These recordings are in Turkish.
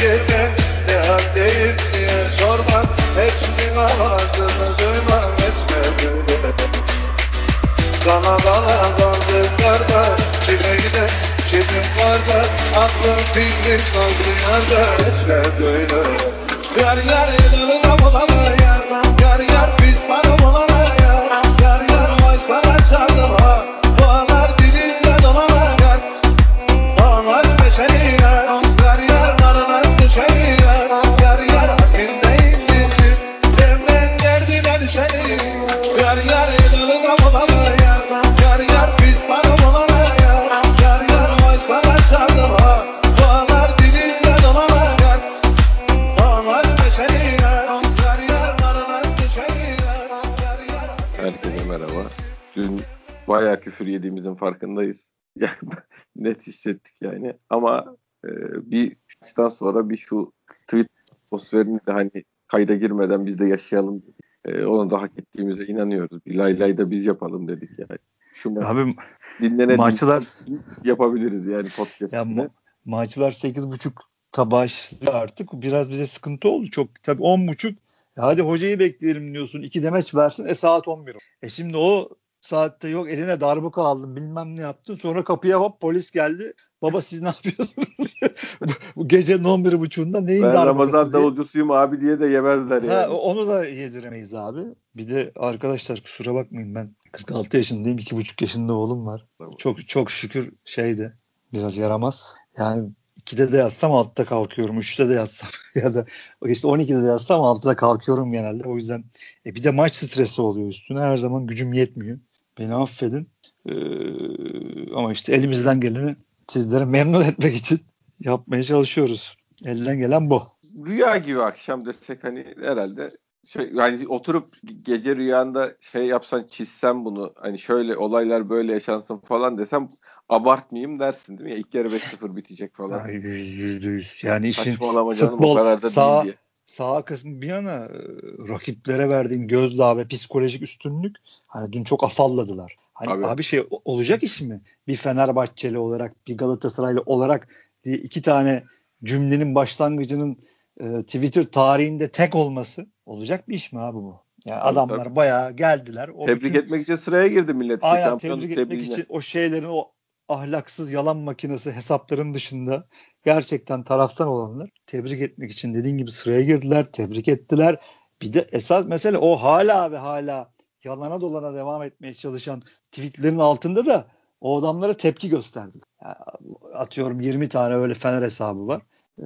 girme Ne haldeyiz diye sorma Eşinin ağzını duymam etme böyle Sana bana bandıklarda Çile gide çizim Aklım fikrim kaldı yerde Etme böyle Yar yar dalına maçtan sonra bir şu tweet atmosferini de hani kayda girmeden biz de yaşayalım. E, onu da hak ettiğimize inanıyoruz. Bir lay lay da biz yapalım dedik yani. Şu ma- Abi dinlenen maçlar yapabiliriz yani podcast'te. ya ma- maçlar 8.30'ta başlıyor artık. Biraz bize sıkıntı oldu. Çok tabii 10.30 e hadi hocayı bekleyelim diyorsun. İki demeç versin. E saat 11. E şimdi o saatte yok eline darbuka aldın bilmem ne yaptın. Sonra kapıya hop polis geldi. Baba siz ne yapıyorsunuz? bu, gecenin 11.30'unda neyin ben Ramazan davulcusuyum abi diye de yemezler yani. Ha, onu da yediremeyiz abi. Bir de arkadaşlar kusura bakmayın ben 46 yaşındayım. 2,5 yaşında oğlum var. Çok çok şükür şeydi biraz yaramaz. Yani 2'de de yatsam 6'da kalkıyorum. 3'te de yatsam ya da işte 12'de de yatsam 6'da kalkıyorum genelde. O yüzden e, bir de maç stresi oluyor üstüne. Her zaman gücüm yetmiyor. Beni affedin. Ee, ama işte elimizden geleni sizleri memnun etmek için yapmaya çalışıyoruz. Elden gelen bu. rüya gibi akşam desek hani herhalde şey, yani oturup gece rüyanda şey yapsan çizsen bunu hani şöyle olaylar böyle yaşansın falan desem abartmayayım dersin değil mi? İlk yarı 5-0 bitecek falan. Yüzde yüz. Yani işin futbol sağ, sağ kısmı bir yana e, rakiplere verdiğin gözdağı ve psikolojik üstünlük hani dün çok afalladılar. Hani Abi. abi şey olacak iş mi? Bir Fenerbahçeli olarak, bir Galatasaraylı olarak diye iki tane cümlenin başlangıcının e, Twitter tarihinde tek olması olacak bir iş mi abi bu? Yani Tabii, adamlar tabii. bayağı geldiler. O Tebrik bütün- etmek için sıraya girdi millet. Aynen tebrik etmek tebriğine. için o şeylerin o ahlaksız yalan makinesi hesapların dışında gerçekten taraftan olanlar tebrik etmek için dediğin gibi sıraya girdiler, tebrik ettiler. Bir de esas mesele o hala ve hala yalana dolana devam etmeye çalışan tweetlerin altında da o adamlara tepki gösterdi. Yani atıyorum 20 tane öyle Fener hesabı var. Ee,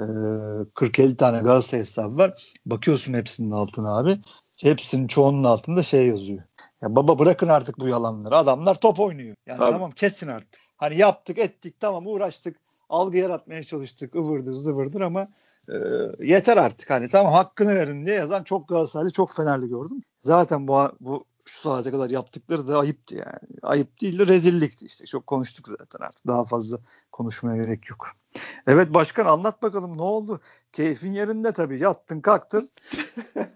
40-50 tane Galatasaray hesabı var. Bakıyorsun hepsinin altına abi. Hepsinin çoğunun altında şey yazıyor. Ya baba bırakın artık bu yalanları. Adamlar top oynuyor. Yani Tabii. tamam kesin artık. Hani yaptık ettik tamam uğraştık. Algı yaratmaya çalıştık ıvırdır zıvırdır ama e, yeter artık. Hani tamam hakkını verin diye yazan çok Galatasaraylı çok Fenerli gördüm. Zaten bu, bu şu saate kadar yaptıkları da ayıptı yani. Ayıp değil de rezillikti işte. Çok konuştuk zaten artık. Daha fazla konuşmaya gerek yok. Evet başkan anlat bakalım ne oldu? Keyfin yerinde tabii. Yattın kalktın.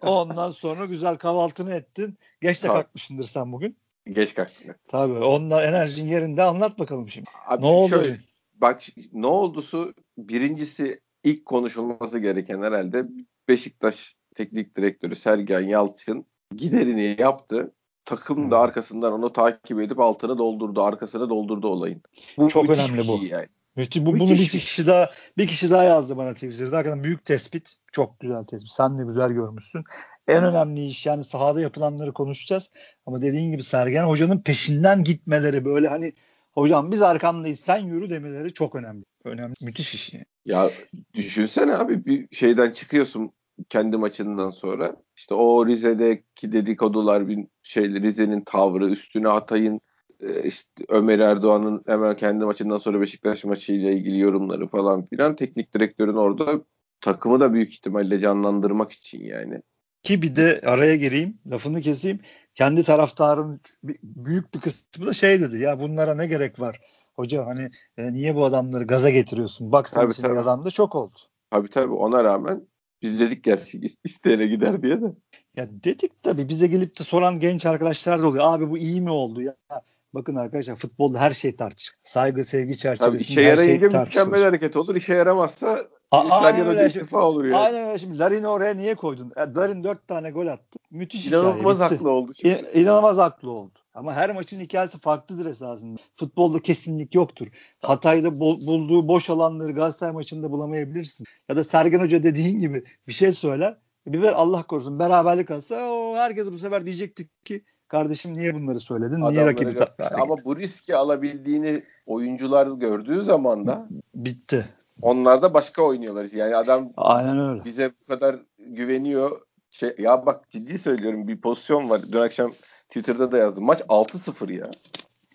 Ondan sonra güzel kahvaltını ettin. Geç de kalkmışsındır sen bugün. Geç kalktın. Tabii. Onunla enerjin yerinde anlat bakalım şimdi. Abi Ne oldu? Şöyle, bak ne oldusu birincisi ilk konuşulması gereken herhalde Beşiktaş teknik direktörü Sergen Yalçın giderini yaptı. Takım da arkasından onu takip edip altını doldurdu, arkasını doldurdu olayın. Bu Çok önemli bu. şey Yani. Müthiş, bu, bunu Müthiş bir bir şey. kişi daha bir kişi daha yazdı bana Twitter'da. Hakikaten büyük tespit. Çok güzel tespit. Sen de güzel görmüşsün. En önemli iş yani sahada yapılanları konuşacağız. Ama dediğin gibi Sergen Hoca'nın peşinden gitmeleri böyle hani hocam biz arkandayız sen yürü demeleri çok önemli. Önemli. Müthiş iş yani. Ya düşünsene abi bir şeyden çıkıyorsun kendi maçından sonra. İşte o Rize'deki dedikodular, bir şey Rize'nin tavrı, üstüne Atay'ın e, işte Ömer Erdoğan'ın hemen kendi maçından sonra Beşiktaş maçıyla ilgili yorumları falan filan teknik direktörün orada takımı da büyük ihtimalle canlandırmak için yani. Ki bir de araya gireyim, lafını keseyim. Kendi taraftarın büyük bir kısmı da şey dedi ya bunlara ne gerek var? Hoca hani e, niye bu adamları gaza getiriyorsun? Bak sen Tabii, içinde tabii. yazan da çok oldu. Tabii tabii ona rağmen biz dedik gerçi isteyene gider diye de. Ya dedik tabii bize gelip de soran genç arkadaşlar da oluyor. Abi bu iyi mi oldu ya? Bakın arkadaşlar futbolda her şey tartışılır. Saygı, sevgi Tabii çerçevesinde işe her şey tartışılır. mükemmel hareket olur. İşe yaramazsa aynen Hoca istifa olur yani. Aynen öyle. Şimdi Larin'i oraya niye koydun? E, Larin 4 tane gol attı. Müthiş İnanılmaz hikaye. haklı oldu. Şimdi. İ- İnanılmaz haklı oldu. Ama her maçın hikayesi farklıdır esasında. Futbolda kesinlik yoktur. Hatay'da bul- bulduğu boş alanları Galatasaray maçında bulamayabilirsin. Ya da Sergen Hoca dediğin gibi bir şey söyler. Bir ver Allah korusun beraberlik alsa o herkes bu sefer diyecekti ki kardeşim niye bunları söyledin? Niye Adamları rakibi gör- ta- ama bu riski alabildiğini oyuncular gördüğü zaman da bitti. onlar da başka oynuyorlar. Yani adam Aynen öyle. bize bu kadar güveniyor. Şey, ya bak ciddi söylüyorum bir pozisyon var. Dün akşam Twitter'da da yazdım. Maç 6-0 ya.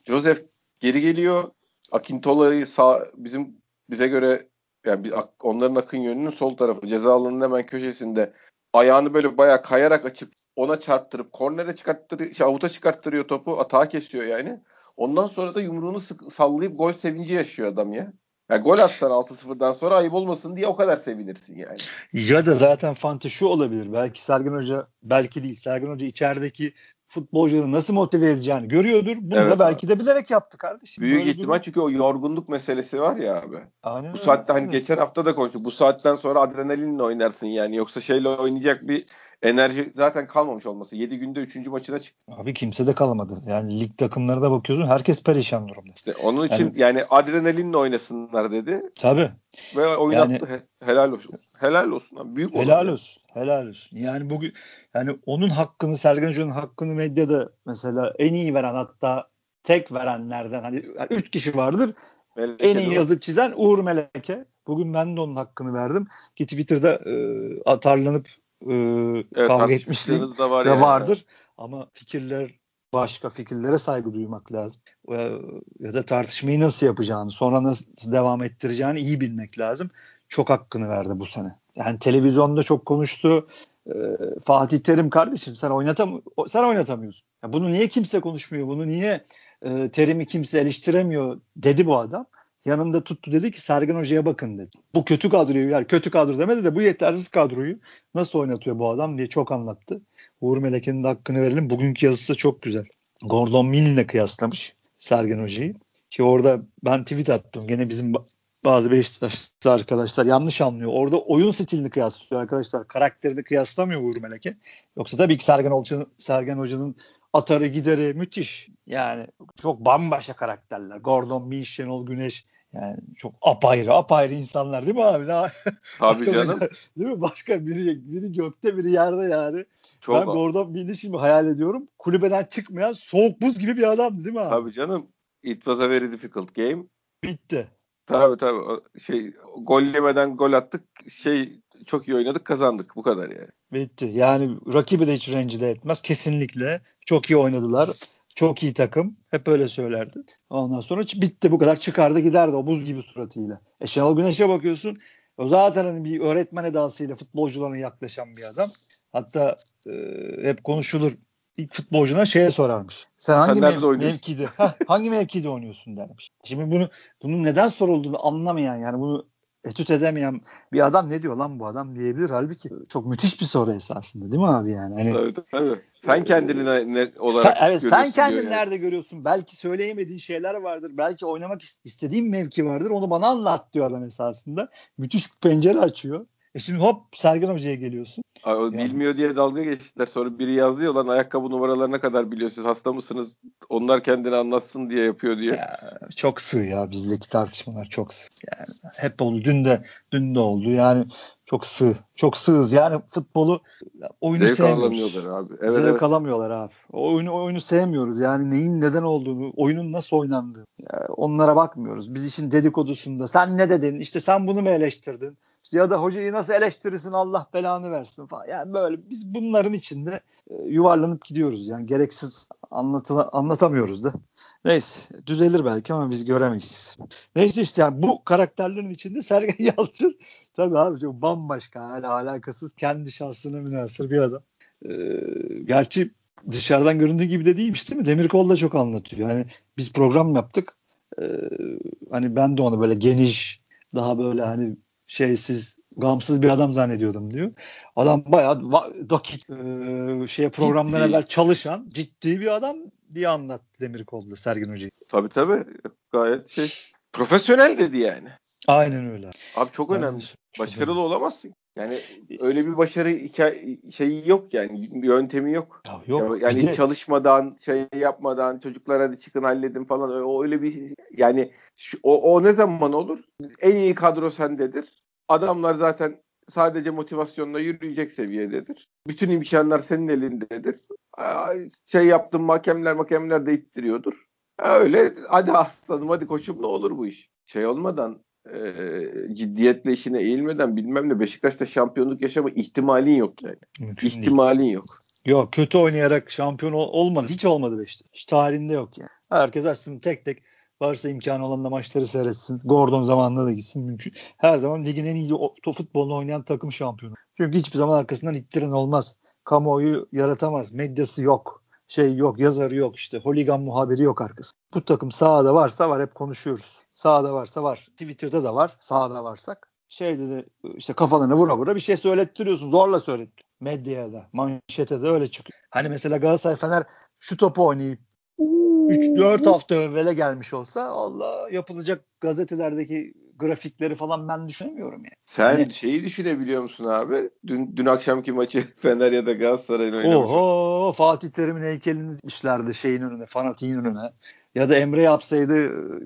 Joseph geri geliyor. Akintola'yı sağ bizim bize göre yani biz, onların akın yönünün sol tarafı ceza alanının hemen köşesinde ayağını böyle bayağı kayarak açıp ona çarptırıp kornere çıkarttırıyor, şey, avuta çıkarttırıyor topu, atağa kesiyor yani. Ondan sonra da yumruğunu sık, sallayıp gol sevinci yaşıyor adam ya. Yani gol atsan 6-0'dan sonra ayıp olmasın diye o kadar sevinirsin yani. Ya da zaten fante şu olabilir. Belki Sergen Hoca belki değil. Sergen Hoca içerideki futbolcuları nasıl motive edeceğini görüyordur. Bunu Evet da belki de bilerek yaptı kardeşim. Büyük Böyle ihtimal durum- çünkü o yorgunluk meselesi var ya abi. Aynen Bu saatte hani geçen hafta da konuştuk. Bu saatten sonra adrenalinle oynarsın yani. Yoksa şeyle oynayacak bir enerji zaten kalmamış olması. 7 günde 3. maçına çıktı. Abi kimse de kalamadı. Yani lig takımlarına bakıyorsun herkes perişan durumda. İşte onun için yani, adrenalinle oynasınlar dedi Tabii. ve oynattı. Yani- He- helal olsun. Helal olsun. Abi. Büyük Helal olsun. Helal olsun. Yani bugün yani onun hakkını Sergen Hoca'nın hakkını medyada mesela en iyi veren hatta tek verenlerden hani üç kişi vardır. Meleke En de iyi yazıp çizen Uğur Meleke. Bugün ben de onun hakkını verdim. Ki Twitter'da e, atarlanıp e, Evet, kavga etmişliğim da var da yani. vardır. Ama fikirler başka fikirlere saygı duymak lazım. Ya da tartışmayı nasıl yapacağını, sonra nasıl devam ettireceğini iyi bilmek lazım. Çok hakkını verdi bu sene. Yani televizyonda çok konuştu. E, Fatih Terim kardeşim sen oynatam sen oynatamıyorsun. Ya bunu niye kimse konuşmuyor? Bunu niye e, Terim'i kimse eleştiremiyor dedi bu adam. Yanında tuttu dedi ki Sergen Hoca'ya bakın dedi. Bu kötü kadroyu yani kötü kadro demedi de bu yetersiz kadroyu nasıl oynatıyor bu adam diye çok anlattı. Uğur Meleke'nin de hakkını verelim. Bugünkü yazısı çok güzel. Gordon Mill'le kıyaslamış Sergen Hoca'yı. Ki orada ben tweet attım. Gene bizim bazı Beşiktaşlı arkadaşlar yanlış anlıyor. Orada oyun stilini kıyaslıyor arkadaşlar. Karakterini kıyaslamıyor Uğur Meleke. Yoksa tabii ki Sergen Hoca'nın, Sergen Hoca'nın atarı gideri müthiş. Yani çok bambaşka karakterler. Gordon Mill, Şenol Güneş yani çok apayrı apayrı insanlar değil mi abi? Daha, Tabii canım. Değil mi? Başka biri biri gökte biri yerde yani. Çok ben Gordon Mill'i şimdi hayal ediyorum. Kulübeden çıkmayan soğuk buz gibi bir adam değil mi abi? Tabii canım. It was a very difficult game. Bitti. Tabii tabii. Şey gol yemeden gol attık. Şey çok iyi oynadık, kazandık. Bu kadar yani. Bitti. Yani rakibi de hiç rencide etmez. Kesinlikle. Çok iyi oynadılar. Çok iyi takım. Hep öyle söylerdi. Ondan sonra bitti bu kadar. Çıkardı giderdi o buz gibi suratıyla. E Şenol Güneş'e bakıyorsun. O zaten hani bir öğretmen edasıyla futbolcularına yaklaşan bir adam. Hatta e, hep konuşulur. Futbolcuna şeye sorarmış. Sen hangi nerede mev- mevkide Heh, hangi mevkide oynuyorsun dermiş. Şimdi bunu bunun neden sorulduğunu anlamayan yani bunu etüt edemeyen bir adam ne diyor lan bu adam diyebilir. Halbuki çok müthiş bir soru esasında değil mi abi yani? Hani, Tabii tabii. Sen kendini ne, ne olarak sen, evet, sen kendini yani. nerede görüyorsun? Belki söyleyemediğin şeyler vardır. Belki oynamak is- istediğin mevki vardır. Onu bana anlat diyor adam esasında. Müthiş bir pencere açıyor. E şimdi hop Sergen Hoca'ya geliyorsun. Ay, o Yani. bilmiyor diye dalga geçtiler. Sonra biri yazdı ya lan ayakkabı numaralarına kadar biliyor. Siz hasta mısınız? Onlar kendini anlatsın diye yapıyor diye. Ya, çok sığ ya bizdeki tartışmalar çok sığ. Yani hep oldu. Dün de dün de oldu. Yani çok sığ. Çok sığız. Yani futbolu oyunu Zevk sevmiyoruz. alamıyorlar abi. Evet, Zevk evet. alamıyorlar abi. O oyunu, o oyunu sevmiyoruz. Yani neyin neden olduğunu, oyunun nasıl oynandığını. Yani onlara bakmıyoruz. Biz işin dedikodusunda sen ne dedin? İşte sen bunu mu eleştirdin? Ya da hocayı nasıl eleştirirsin Allah belanı versin falan. Yani böyle biz bunların içinde e, yuvarlanıp gidiyoruz. Yani gereksiz anlatıla, anlatamıyoruz da. Neyse düzelir belki ama biz göremeyiz. Neyse işte yani bu karakterlerin içinde Sergen Yalçın tabii abi çok bambaşka hala alakasız kendi şahsına münasır bir adam. Ee, gerçi dışarıdan göründüğü gibi de değilmiş değil mi? Demirkol da çok anlatıyor. Yani biz program yaptık. Ee, hani ben de onu böyle geniş daha böyle hani şeysiz gamsız bir adam zannediyordum diyor. Adam bayağı dakik e, şeye programdan Ciddi. evvel çalışan ciddi bir adam diye anlattı Demirkol'da Sergen Hoca'yı. Tabii tabii. Gayet şey profesyonel dedi yani. Aynen öyle. Abi çok önemli. Başarılı olamazsın. Yani öyle bir başarı şeyi yok yani. Yöntemi yok. Ya yok. Yani de- çalışmadan, şey yapmadan, çocuklar hadi çıkın halledin falan. O öyle bir yani şu- o, o ne zaman olur? En iyi kadro sendedir. Adamlar zaten sadece motivasyonla yürüyecek seviyededir. Bütün imkanlar senin elindedir. Şey yaptım hakemler hakemler de ittiriyordur. Öyle hadi aslanım hadi koçum ne olur bu iş. Şey olmadan e, ciddiyetle işine eğilmeden bilmem ne Beşiktaş'ta şampiyonluk yaşama ihtimalin yok yani. Mümkün değil. İhtimalin yok. Yok kötü oynayarak şampiyon ol- olmadı. Hiç olmadı Beşiktaş. Hiç tarihinde yok yani. Herkes açsın tek tek varsa imkanı olan da maçları seyretsin. Gordon zamanında da gitsin mümkün. Her zaman ligin en iyi futbolunu oynayan takım şampiyonu. Çünkü hiçbir zaman arkasından ittiren olmaz. Kamuoyu yaratamaz. Medyası yok. Şey yok, yazarı yok işte. Holigan muhabiri yok arkası. Bu takım sahada varsa var hep konuşuyoruz. Sahada varsa var. Twitter'da da var. Sahada varsak. Şeyde de işte kafalarına vura vura bir şey söylettiriyorsun. Zorla söylettiriyorsun. Medyaya da, manşete de öyle çıkıyor. Hani mesela Galatasaray Fener şu topu oynayıp 3-4 hafta evvele gelmiş olsa Allah yapılacak gazetelerdeki grafikleri falan ben düşünemiyorum yani. Sen Hani- şeyi düşünebiliyor musun abi? Dün, dün akşamki maçı Fener ya da Galatasaray'ın oynamış. Oho Fatih Terim'in heykelini dikmişlerdi şeyin önüne, fanatiğin önüne. Ya da Emre yapsaydı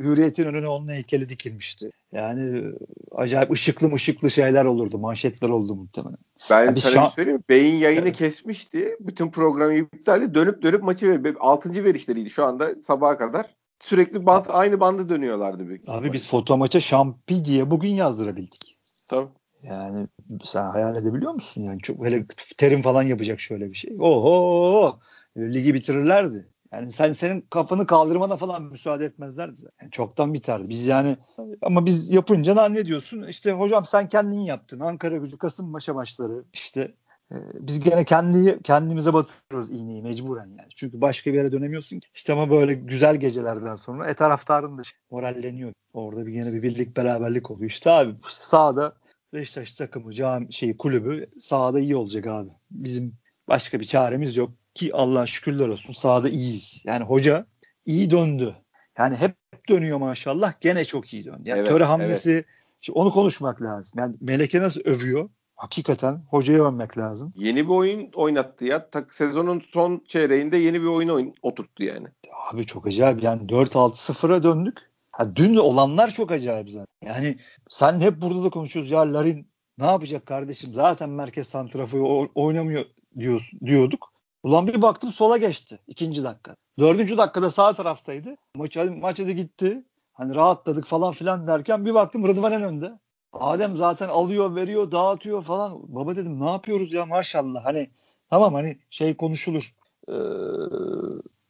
Hürriyet'in önüne onun heykeli dikilmişti. Yani acayip ışıklı ışıklı şeyler olurdu. Manşetler oldu muhtemelen. Ben Ya biz sana şu bir an- söyleyeyim mi? Beyin yayını Evet. kesmişti. Bütün programı iptal edip dönüp dönüp maçı ver. 6. verişleriydi şu anda sabaha kadar. Sürekli band, aynı bandı dönüyorlardı. Büyük Abi biz foto maça şampi diye bugün yazdırabildik. Tabii. Yani sen hayal edebiliyor musun? Yani çok hele terim falan yapacak şöyle bir şey. Oho! Ligi bitirirlerdi. Yani sen senin kafanı kaldırmana falan müsaade etmezlerdi. Yani çoktan biterdi. Biz yani ama biz yapınca lan ne diyorsun? İşte hocam sen kendin yaptın. Ankara Gücü Kasımpaşa maçları işte e, biz gene kendi kendimize batırıyoruz iğneyi mecburen yani. Çünkü başka bir yere dönemiyorsun ki. İşte ama böyle güzel gecelerden sonra e taraftarın da moralleniyor. Orada bir gene bir birlik beraberlik oluyor. İşte abi işte sahada Beşiktaş takımı, cami, şeyi, kulübü sahada iyi olacak abi. Bizim başka bir çaremiz yok ki Allah şükürler olsun sahada iyiyiz. Yani hoca iyi döndü. Yani hep dönüyor maşallah gene çok iyi döndü. Yani Evet, töre hamlesi şimdi onu konuşmak lazım. Yani Meleke nasıl övüyor? Hakikaten hocayı övmek lazım. Yeni bir oyun oynattı ya. Tak, sezonun son çeyreğinde yeni bir oyun oyun oturttu yani. Abi çok acayip yani 4-6-0'a döndük. Ha, dün olanlar çok acayip zaten. Yani sen hep burada da konuşuyoruz ya Larin ne yapacak kardeşim zaten merkez santraforu o- oynamıyor diyoruz, diyorduk. Ulan bir baktım sola geçti ikinci dakika. Dördüncü dakikada sağ taraftaydı. Maç, maç hadi gitti. Hani rahatladık falan filan derken bir baktım Rıdvan en önde. Adem zaten alıyor veriyor dağıtıyor falan. Baba dedim ne yapıyoruz ya maşallah. Hani tamam hani şey konuşulur. Ee,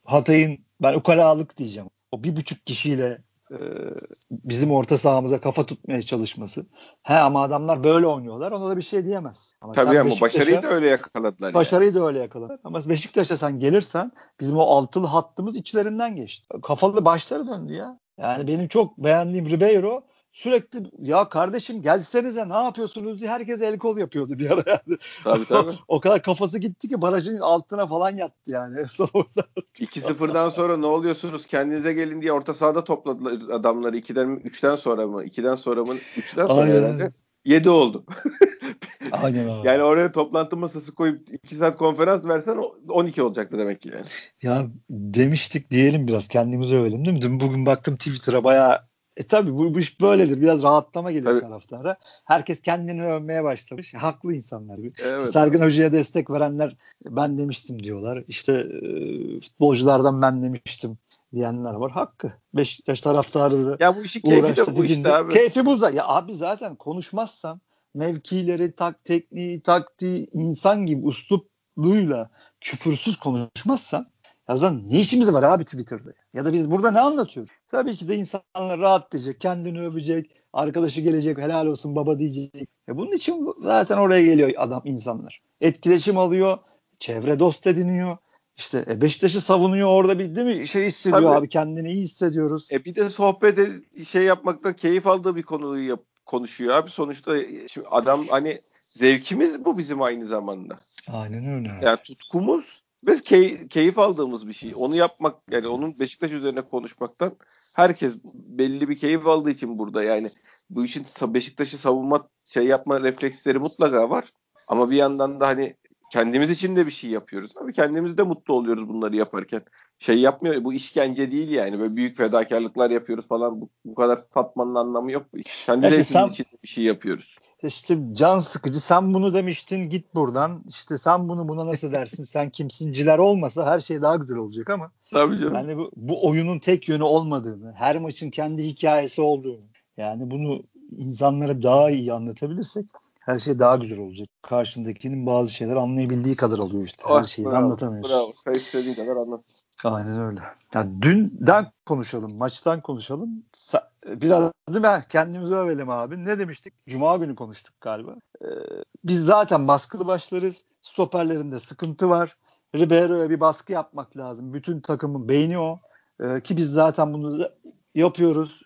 Hatay'ın ben ukalalık diyeceğim. O bir buçuk kişiyle bizim orta sahamıza kafa tutmaya çalışması. He ama adamlar böyle oynuyorlar. Ona da bir şey diyemez. Ama Tabii ama başarıyı da öyle yakaladılar. yani. Başarıyı da öyle yakaladı. Ama Beşiktaş'a sen gelirsen bizim o altılı hattımız içlerinden geçti. Kafalı başları döndü ya. Yani benim çok beğendiğim Ribeiro sürekli ya kardeşim gelsenize ne yapıyorsunuz diye herkese el kol yapıyordu bir ara yani. Tabii tabii. o kadar kafası gitti ki barajın altına falan yattı yani. Sonra 2-0'dan sonra ne oluyorsunuz kendinize gelin diye orta sahada topladılar adamları 2'den 3'ten sonra mı? 2'den sonra mı? 3'ten sonra Aynen. herhalde. 7 oldu. Aynen abi. Yani oraya toplantı masası koyup 2 saat konferans versen o- 12 olacaktı demek ki yani. Ya demiştik diyelim biraz kendimizi övelim değil mi? Dün bugün baktım Twitter'a bayağı e tabi bu, bu iş böyledir. Biraz rahatlama geliyor Tabii. taraftara. Herkes kendini övmeye başlamış. Haklı insanlar. Evet. İşte Sergen Hoca'ya destek verenler ben demiştim diyorlar. İşte e, futbolculardan ben demiştim diyenler var. Hakkı. Beşiktaş taraftarı da Ya bu işin keyfi de bu işte abi. Keyfi bu zaten. Ya abi zaten konuşmazsam mevkileri, tak, tekniği, taktiği, insan gibi uslupluyla küfürsüz konuşmazsam ya o zaman ne işimiz var abi Twitter'da? Ya da biz burada ne anlatıyoruz? Tabii ki de insanlar rahat diyecek, kendini övecek, arkadaşı gelecek, helal olsun baba diyecek. E bunun için zaten oraya geliyor adam insanlar. Etkileşim alıyor, çevre dost ediniyor. İşte e, Beşiktaş'ı savunuyor orada bir değil mi şey hissediyor Tabii. abi kendini iyi hissediyoruz. E bir de sohbet şey yapmaktan keyif aldığı bir konuyu yap- konuşuyor abi. Sonuçta şimdi adam hani zevkimiz bu bizim aynı zamanda. Aynen öyle. Yani tutkumuz ve key- keyif aldığımız bir şey. Onu yapmak yani onun Beşiktaş üzerine konuşmaktan herkes belli bir keyif aldığı için burada yani bu işin Beşiktaş'ı savunma şey yapma refleksleri mutlaka var. Ama bir yandan da hani kendimiz için de bir şey yapıyoruz. Tabii kendimiz de mutlu oluyoruz bunları yaparken. Şey yapmıyor bu işkence değil yani. Böyle büyük fedakarlıklar yapıyoruz falan. Bu, bu kadar satmanın anlamı yok. Kendi için bir şey yapıyoruz. İşte can sıkıcı. Sen bunu demiştin git buradan. İşte sen bunu buna nasıl dersin? Sen kimsinciler olmasa her şey daha güzel olacak ama. Tabii canım. Yani bu, bu oyunun tek yönü olmadığını, her maçın kendi hikayesi olduğunu. Yani bunu insanlara daha iyi anlatabilirsek her şey daha güzel olacak. Karşındakinin bazı şeyler anlayabildiği kadar oluyor işte. Her şeyi bravo, anlatamıyorsun. Bravo. Sen istediğin kadar anlat. Aynen öyle. Yani dünden konuşalım, maçtan konuşalım. Biraz değil mi? Kendimizi övelim abi. Ne demiştik? Cuma günü konuştuk galiba. Ee, biz zaten baskılı başlarız. Stoperlerinde sıkıntı var. Ribeiro'ya bir baskı yapmak lazım. Bütün takımın beyni o. Ee, ki biz zaten bunu yapıyoruz.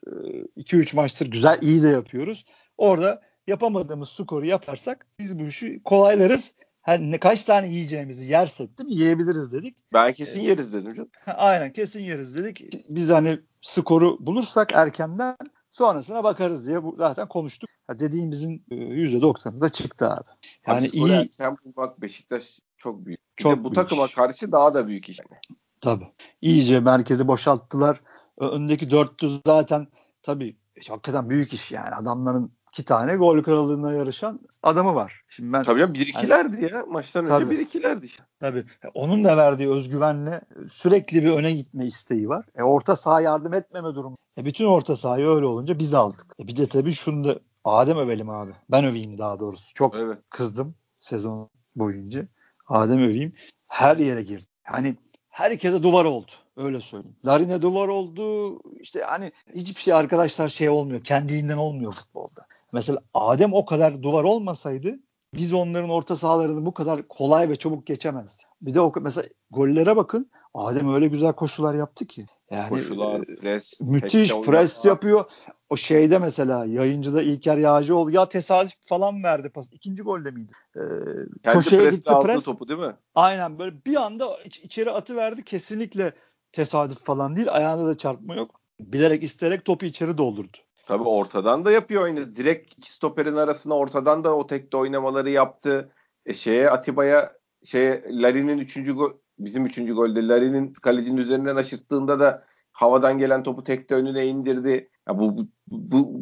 2-3 ee, maçtır güzel, iyi de yapıyoruz. Orada yapamadığımız skoru yaparsak biz bu işi kolaylarız. Hani ne, kaç tane yiyeceğimizi yersek değil mi? Yiyebiliriz dedik. Ben kesin yeriz dedim canım. Aynen kesin yeriz dedik. Biz hani skoru bulursak erkenden sonrasına bakarız diye bu, zaten konuştuk. Ya dediğimizin %90'ı e, da çıktı abi. Yani abi, iyi. Erken bulmak Beşiktaş çok büyük. Bir çok bu takıma iş. karşı daha da büyük iş. Yani. Tabii. İyice merkezi boşalttılar. Öndeki dörtlü zaten tabii hakikaten büyük iş yani. Adamların iki tane gol krallığına yarışan adamı var. Şimdi ben Tabii ya bir ikilerdi yani, ya. Maçtan tabii, önce bir ikilerdi. Tabii. Onun da verdiği özgüvenle sürekli bir öne gitme isteği var. E, orta saha yardım etmeme durumu. E, bütün orta sahayı öyle olunca biz aldık. E, bir de tabii şunu da Adem övelim abi. Ben öveyim daha doğrusu. Çok evet. kızdım sezon boyunca. Adem öveyim. Her yere girdi. Yani herkese duvar oldu. Öyle söyleyeyim. Larine duvar oldu. İşte hani hiçbir şey arkadaşlar şey olmuyor. Kendiliğinden olmuyor futbolda. Mesela Adem o kadar duvar olmasaydı biz onların orta sahalarını bu kadar kolay ve çabuk geçemezdi. Bir de o mesela gollere bakın. Adem öyle güzel koşular yaptı ki. Yani koşular, e, pres, müthiş pres yapıyor. O şeyde mesela yayıncıda İlker Yağcıoğlu ya tesadüf falan verdi pas. İkinci golde miydi? Ee, koşuya gitti pres. topu değil mi? Aynen böyle bir anda iç, içeri atı verdi. Kesinlikle tesadüf falan değil. Ayağında da çarpma yok. Bilerek isteyerek topu içeri doldurdu. Tabii ortadan da yapıyor oyunu. Direkt iki stoperin arasına ortadan da o tekte oynamaları yaptı. E şeye Atiba'ya şey Larin'in üçüncü gol bizim üçüncü golde Larin'in kalecinin üzerinden aşırttığında da havadan gelen topu tekte önüne indirdi. Ya bu, bu,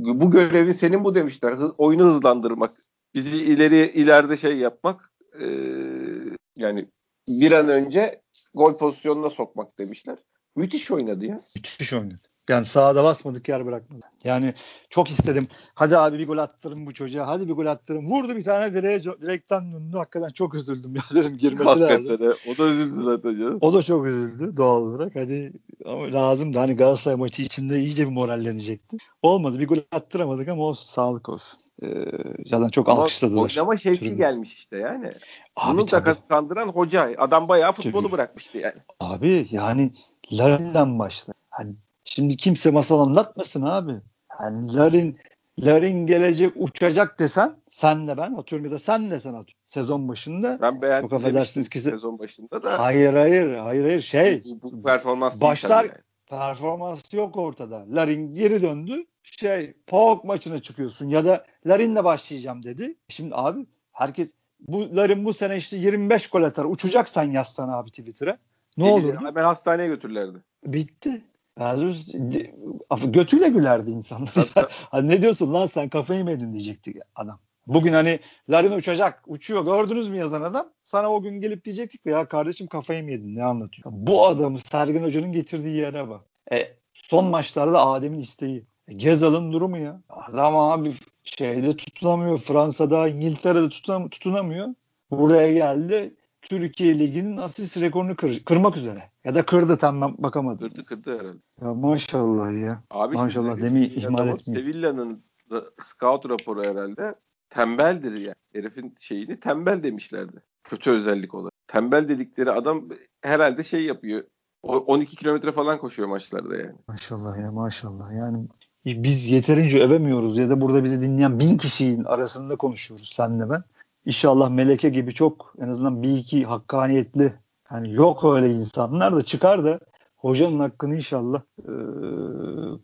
bu, bu görevi senin bu demişler. Hı, oyunu hızlandırmak. Bizi ileri ileride şey yapmak. E, yani bir an önce gol pozisyonuna sokmak demişler. Müthiş oynadı ya. Müthiş oynadı. Yani sahada basmadık yer bırakmadı. Yani çok istedim. Hadi abi bir gol attırın bu çocuğa. Hadi bir gol attırın. Vurdu bir tane direğe direkten döndü. Hakikaten çok üzüldüm ya dedim girmesi Hakikaten lazım. De. O da üzüldü zaten canım. O da çok üzüldü doğal olarak. Hadi ama lazımdı. Hani Galatasaray maçı içinde iyice bir morallenecekti. Olmadı. Bir gol attıramadık ama olsun. Sağlık olsun. Ee, zaten çok ama alkışladılar. Oynama şevki Türk'ü. gelmiş işte yani. Abi, Bunu da kandıran hoca. Adam bayağı futbolu tabii. bırakmıştı yani. Abi yani Larin'den başla. Hani Şimdi kimse masal anlatmasın abi. Yani Larin Larin gelecek uçacak desen sen de ben atıyorum ya da sen de sen atıyorum. Sezon başında. Ben beğendim. Çok affedersiniz ki sezon başında da. Hayır hayır hayır hayır şey. Bu, bu performans başlar yani. performans yok ortada. Larin geri döndü. Şey Pauk maçına çıkıyorsun ya da Larin'le başlayacağım dedi. Şimdi abi herkes bu Larin bu sene işte 25 gol atar. Uçacaksan yazsan abi Twitter'a. Ne olur? Hemen hastaneye götürürlerdi. Bitti. Götüyle gülerdi insanlar. hani ne diyorsun lan sen kafayı mı yedin diyecekti adam. Bugün hani Larin uçacak, uçuyor. Gördünüz mü yazan adam? Sana o gün gelip diyecektik ya kardeşim kafayı mı yedin? Ne anlatıyor? Bu adamı Sergen Hoca'nın getirdiği yere bak. E, son maçlarda Adem'in isteği. E, Gezal'ın durumu ya. Adam abi şeyde tutunamıyor. Fransa'da, İngiltere'de tutunamıyor. Buraya geldi. Türkiye Ligi'nin asist rekorunu kır, kırmak üzere. Ya da kırdı tam ben bakamadım. Kırdı kırdı herhalde. Ya maşallah ya. Abi maşallah demi ihmal etmiyor. Sevilla'nın scout raporu herhalde tembeldir ya. Yani. Herifin şeyini tembel demişlerdi. Kötü özellik olarak. Tembel dedikleri adam herhalde şey yapıyor. 12 kilometre falan koşuyor maçlarda yani. Maşallah ya maşallah. Yani biz yeterince övemiyoruz ya da burada bizi dinleyen bin kişinin arasında konuşuyoruz senle ben. İnşallah Meleke gibi çok en azından bir iki hakkaniyetli yani yok öyle insanlar da çıkar da hocanın hakkını inşallah e,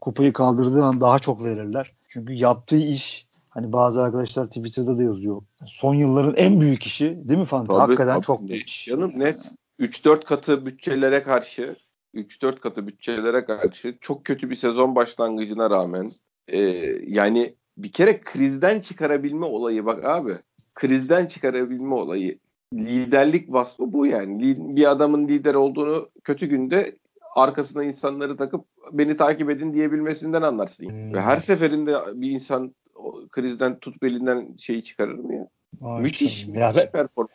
kupayı kaldırdığı an daha çok verirler. Çünkü yaptığı iş hani bazı arkadaşlar Twitter'da da yazıyor. Son yılların en büyük işi değil mi Fanta? Hakikaten tabii. çok büyük iş. Canım net 3-4 katı bütçelere karşı 3-4 katı bütçelere karşı çok kötü bir sezon başlangıcına rağmen e, yani bir kere krizden çıkarabilme olayı bak abi krizden çıkarabilme olayı liderlik vasfı bu yani. Bir adamın lider olduğunu kötü günde arkasına insanları takıp beni takip edin diyebilmesinden anlarsın. Hmm. Ve her seferinde bir insan krizden tut belinden şeyi çıkarır mı ya? Maşallah. Müthiş, ya müthiş performans.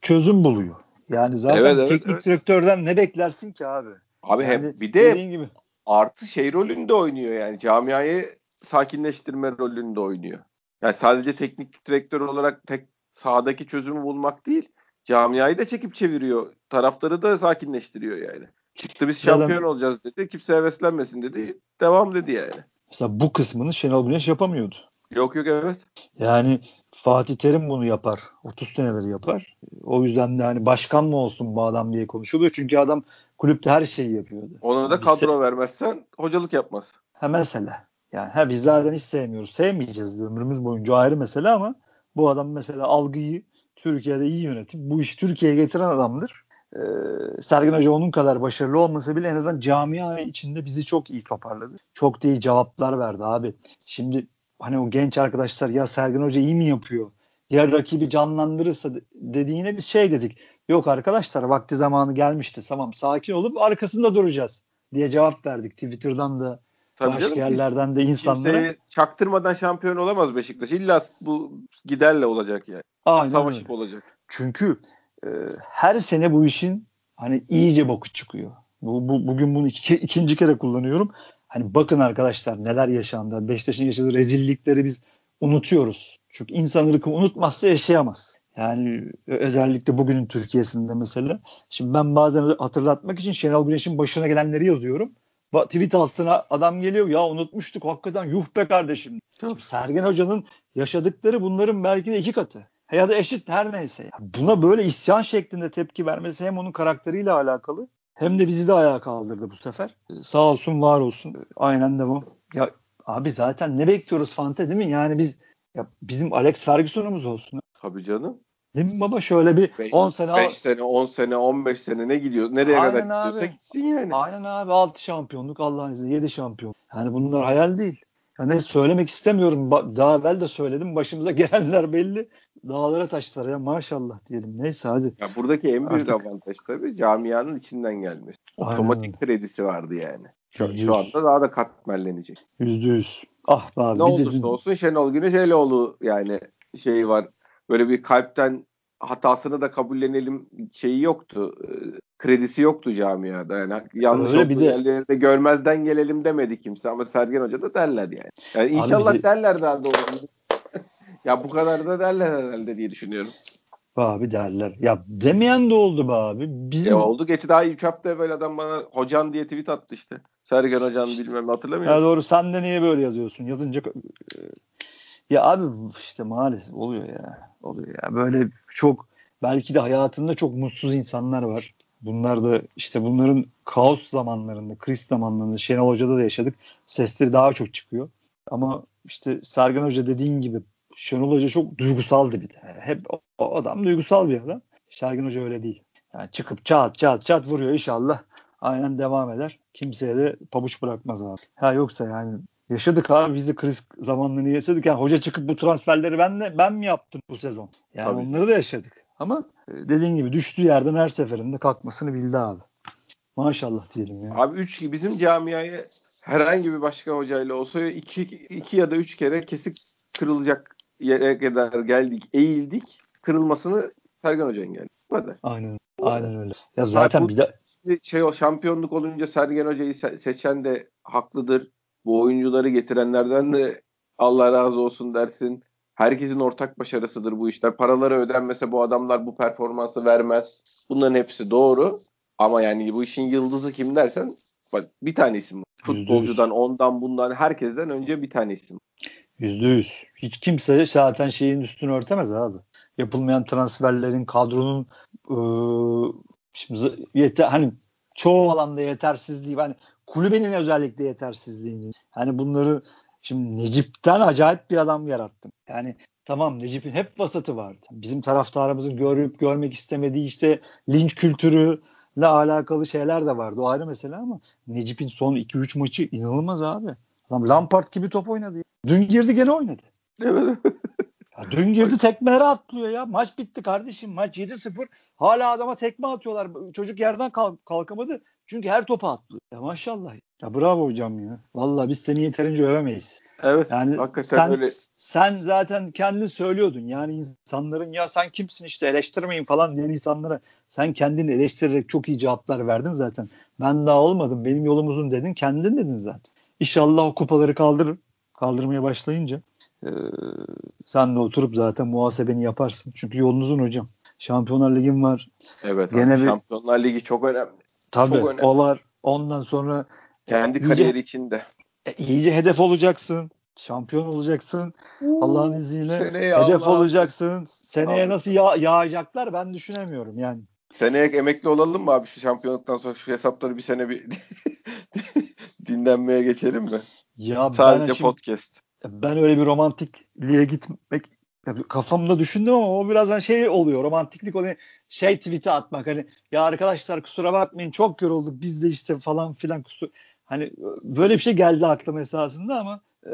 Çözüm buluyor. Yani zaten evet, evet, teknik evet. direktörden ne beklersin ki abi? Abi yani hem bir de gibi. artı şey rolünde oynuyor yani camiayı sakinleştirme rolünde oynuyor. Yani sadece teknik direktör olarak tek sahadaki çözümü bulmak değil, camiayı da çekip çeviriyor. Taraftarı da sakinleştiriyor yani. Çıktı biz şampiyon olacağız dedi. Kimse heveslenmesin dedi. Devam dedi yani. Mesela bu kısmını Şenol Güneş yapamıyordu. Yok yok evet. Yani Fatih Terim bunu yapar. 30 seneleri yapar. O yüzden de hani başkan mı olsun bu adam diye konuşuluyor. Çünkü adam kulüpte her şeyi yapıyordu. Ona da kadro se- vermezsen hocalık yapmaz. Ha mesela. Yani ha biz zaten hiç sevmiyoruz. Sevmeyeceğiz ömrümüz boyunca ayrı mesele ama bu adam mesela algıyı Türkiye'de iyi yönetip bu işi Türkiye'ye getiren adamdır. Ee, Sergen Hoca onun kadar başarılı olmasa bile en azından camia içinde bizi çok iyi toparladı. Çok da iyi cevaplar verdi abi. Şimdi hani o genç arkadaşlar ya Sergen Hoca iyi mi yapıyor? Ya rakibi canlandırırsa dediğine biz şey dedik. Yok arkadaşlar vakti zamanı gelmişti. Tamam sakin olup arkasında duracağız diye cevap verdik. Twitter'dan da Tabii başka canım, yerlerden de insanlara. çaktırmadan şampiyon olamaz Beşiktaş. İlla bu giderle olacak yani. Aynen Savaşıp öyle. olacak. Çünkü e, her sene bu işin hani iyice boku çıkıyor. Bu, bu bugün bunu iki, ikinci kere kullanıyorum. Hani bakın arkadaşlar neler yaşandı. Beşiktaş'ın yaşadığı rezillikleri biz unutuyoruz. Çünkü insan ırkı unutmazsa yaşayamaz. Yani özellikle bugünün Türkiye'sinde mesela. Şimdi ben bazen hatırlatmak için Şenol Güneş'in başına gelenleri yazıyorum. Tweet altına adam geliyor ya unutmuştuk hakikaten yuh be kardeşim. Şimdi Sergen Hoca'nın yaşadıkları bunların belki de iki katı. Ya da eşit her neyse. Buna böyle isyan şeklinde tepki vermesi hem onun karakteriyle alakalı hem de bizi de ayağa kaldırdı bu sefer. Sağ olsun var olsun. Aynen de bu. Ya abi zaten ne bekliyoruz Fante değil mi? Yani biz ya bizim Alex Ferguson'umuz olsun. Tabii canım. Değil mi baba şöyle bir beş, 10 sene 5 sene 10 sene 15 sene ne gidiyor? Nereye Aynen kadar gidiyorsa abi. gitsin yani. Aynen abi 6 şampiyonluk Allah'ın izniyle 7 şampiyon. Yani bunlar hayal değil. Yani söylemek istemiyorum. Daha evvel de söyledim. Başımıza gelenler belli. Dağlara taşlara ya maşallah diyelim. Neyse hadi. Ya buradaki en büyük Artık... avantaj tabii camianın içinden gelmesi. Otomatik Aynen. kredisi vardı yani. Şu, şu anda daha da katmerlenecek. Yüzde yüz. Ah be abi. Ne olursa de... olsun Şenol Güneş Eloğlu yani şeyi var. Böyle bir kalpten hatasını da kabullenelim şeyi yoktu. E, kredisi yoktu camiada. Yani yanlış Öyle bir de... yerlerde görmezden gelelim demedi kimse ama Sergen Hoca da derler yani. yani inşallah de... derler daha doğru. ya bu kadar da derler herhalde diye düşünüyorum. Abi derler. Ya demeyen de oldu be abi. Bizim... E oldu. Geçti daha ilk hafta evvel adam bana hocan diye tweet attı işte. Sergen Hocan bilmem hatırlamıyor musun? Ya doğru. Sen de niye böyle yazıyorsun? Yazınca ya abi işte maalesef oluyor ya. Oluyor ya. Böyle çok belki de hayatında çok mutsuz insanlar var. Bunlar da işte bunların kaos zamanlarında, kriz zamanlarında Şenol Hoca'da da yaşadık. Sesleri daha çok çıkıyor. Ama işte Sergen Hoca dediğin gibi Şenol Hoca çok duygusaldı bir de. Hep o adam duygusal bir adam. Sergen Hoca öyle değil. Yani çıkıp çat çat çat vuruyor inşallah. Aynen devam eder. Kimseye de pabuç bırakmaz abi. Ha yoksa yani Yaşadık abi biz de kriz zamanlarını yaşadık. Yani hoca çıkıp bu transferleri ben de ben mi yaptım bu sezon? Yani Tabii. onları da yaşadık. Ama e, dediğin gibi düştüğü yerden her seferinde kalkmasını bildi abi. Maşallah diyelim ya. Abi 3 bizim camiaya herhangi bir başka hocayla olsa iki, iki ya da üç kere kesik kırılacak yere kadar geldik, eğildik. Kırılmasını Sergen Hoca engelledi. Bu kadar. Aynen. Aynen öyle. Ya zaten bir de şey o şampiyonluk olunca Sergen Hoca'yı seçen de haklıdır bu oyuncuları getirenlerden de Allah razı olsun dersin. Herkesin ortak başarısıdır bu işler. Paraları ödenmese bu adamlar bu performansı vermez. Bunların hepsi doğru. Ama yani bu işin yıldızı kim dersen bak bir tane isim Futbolcudan, ondan, bundan, herkesten önce bir tane isim. Yüzde yüz. Hiç kimse zaten şeyin üstünü örtemez abi. Yapılmayan transferlerin, kadronun ıı, şimdi yeter, hani çoğu alanda yetersizliği hani kulübenin özellikle yetersizliğini hani bunları şimdi Necip'ten acayip bir adam yarattım. Yani tamam Necip'in hep vasatı vardı. Bizim taraftarımızın görüp görmek istemediği işte linç kültürü ile alakalı şeyler de vardı. O ayrı mesele ama Necip'in son 2-3 maçı inanılmaz abi. Adam Lampard gibi top oynadı. Dün girdi gene oynadı. Evet. Ya dün girdi tekmelere atlıyor ya. Maç bitti kardeşim. Maç 7-0. Hala adama tekme atıyorlar. Çocuk yerden kalk kalkamadı. Çünkü her topa atlıyor. Ya maşallah. Ya bravo hocam ya. Vallahi biz seni yeterince övemeyiz. Evet. Yani hakikaten sen, öyle. Sen zaten kendin söylüyordun. Yani insanların ya sen kimsin işte eleştirmeyin falan diyen insanlara sen kendini eleştirerek çok iyi cevaplar verdin zaten. Ben daha olmadım. Benim yolum uzun dedin. Kendin dedin zaten. İnşallah o kupaları kaldırır. Kaldırmaya başlayınca ee, sen de oturup zaten muhasebeni yaparsın. Çünkü yolun uzun hocam. Şampiyonlar Ligi'm var. Evet. Gene abi, bir, Şampiyonlar Ligi çok önemli. Tabii çok önemli. o var. Ondan sonra kendi iyice, kariyeri içinde. E, iyice hedef olacaksın. Şampiyon olacaksın. Allah'ın izniyle Seneye hedef Allah olacaksın. Seneye abi. nasıl yağ, yağacaklar ben düşünemiyorum yani. Seneye emekli olalım mı abi şu şampiyonluktan sonra şu hesapları bir sene bir dinlenmeye geçelim mi? Ya Sadece ben podcast. ben öyle bir romantikliğe gitmek kafamda düşündüm ama o birazdan şey oluyor romantiklik oluyor şey tweet'i atmak hani ya arkadaşlar kusura bakmayın çok yorulduk biz de işte falan filan kusur hani böyle bir şey geldi aklıma esasında ama e,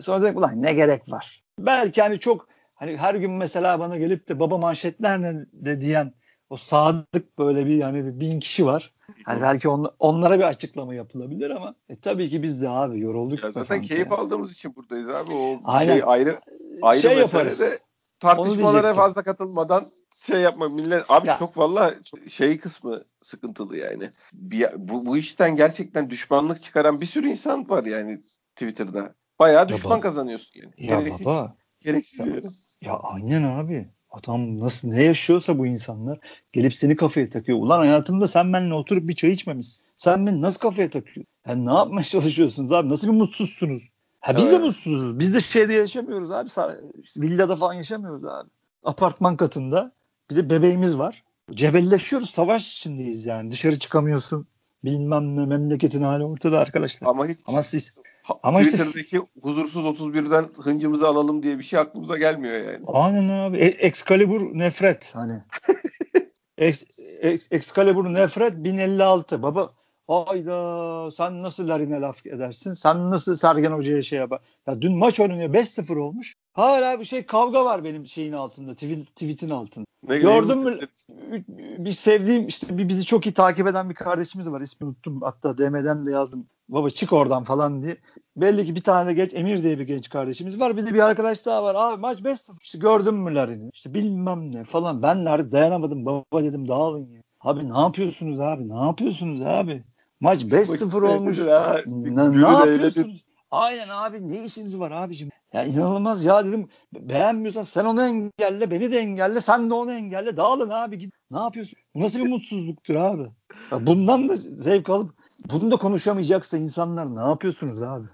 sonra dedim ulan ne gerek var belki hani çok hani her gün mesela bana gelip de baba manşetler ne de diyen o sadık böyle bir yani bir bin kişi var. Hani belki on, onlara bir açıklama yapılabilir ama e, tabii ki biz de abi yorulduk. Ya zaten keyif ya. aldığımız için buradayız abi. O Aynen. şey ayrı ayrı şey yaparız. de tartışmalara fazla katılmadan şey yapma millet abi ya. çok valla şey kısmı sıkıntılı yani. Bir, bu, bu işten gerçekten düşmanlık çıkaran bir sürü insan var yani Twitter'da. Bayağı düşman ya kazanıyorsun yani. Ya Gerek, baba. Gereksiz ya, ya aynen abi. Adam nasıl ne yaşıyorsa bu insanlar gelip seni kafaya takıyor. Ulan hayatımda sen benimle oturup bir çay içmemişsin. Sen beni nasıl kafaya takıyorsun? Yani ne yapmaya çalışıyorsunuz abi? Nasıl bir mutsuzsunuz? Ha biz de mutsuzuz. Biz de şeyde yaşamıyoruz abi. İşte villada falan yaşamıyoruz abi. Apartman katında bize bebeğimiz var. Cebelleşiyoruz. Savaş içindeyiz yani. Dışarı çıkamıyorsun. Bilmem ne memleketin hali ortada arkadaşlar. Ama hiç Ama siz ama Twitter'daki işte, huzursuz 31'den hıncımızı alalım diye bir şey aklımıza gelmiyor yani. Aynen abi. E, Excalibur nefret hani. Ex, Ex, Excalibur nefret 1056. Baba Hayda sen nasıl Larin'e laf edersin? Sen nasıl Sergen Hoca'ya şey yapar? Ya dün maç oynanıyor 5-0 olmuş. Hala bir şey kavga var benim şeyin altında. Tweet, tweet'in altında. Ne Gördün mü? Bir sevdiğim işte bir bizi çok iyi takip eden bir kardeşimiz var. İsmini unuttum. Hatta DM'den de yazdım. Baba çık oradan falan diye. Belli ki bir tane de genç Emir diye bir genç kardeşimiz var. Bir de bir arkadaş daha var. Abi maç 5-0. İşte gördün mü Larin'i? İşte bilmem ne falan. Ben nerede dayanamadım. Baba dedim dağılın ya. Abi ne yapıyorsunuz abi? Ne yapıyorsunuz abi? Maç 5-0 olmuş. Ya. Ne, ne yapıyorsunuz? Aynen abi ne işiniz var abicim? Ya inanılmaz ya dedim. Beğenmiyorsan sen onu engelle, beni de engelle, sen de onu engelle. Dağılın abi git. Ne yapıyorsun? Bu nasıl bir mutsuzluktur abi? Ya bundan da zevk alıp bunu da konuşamayacaksa insanlar ne yapıyorsunuz abi?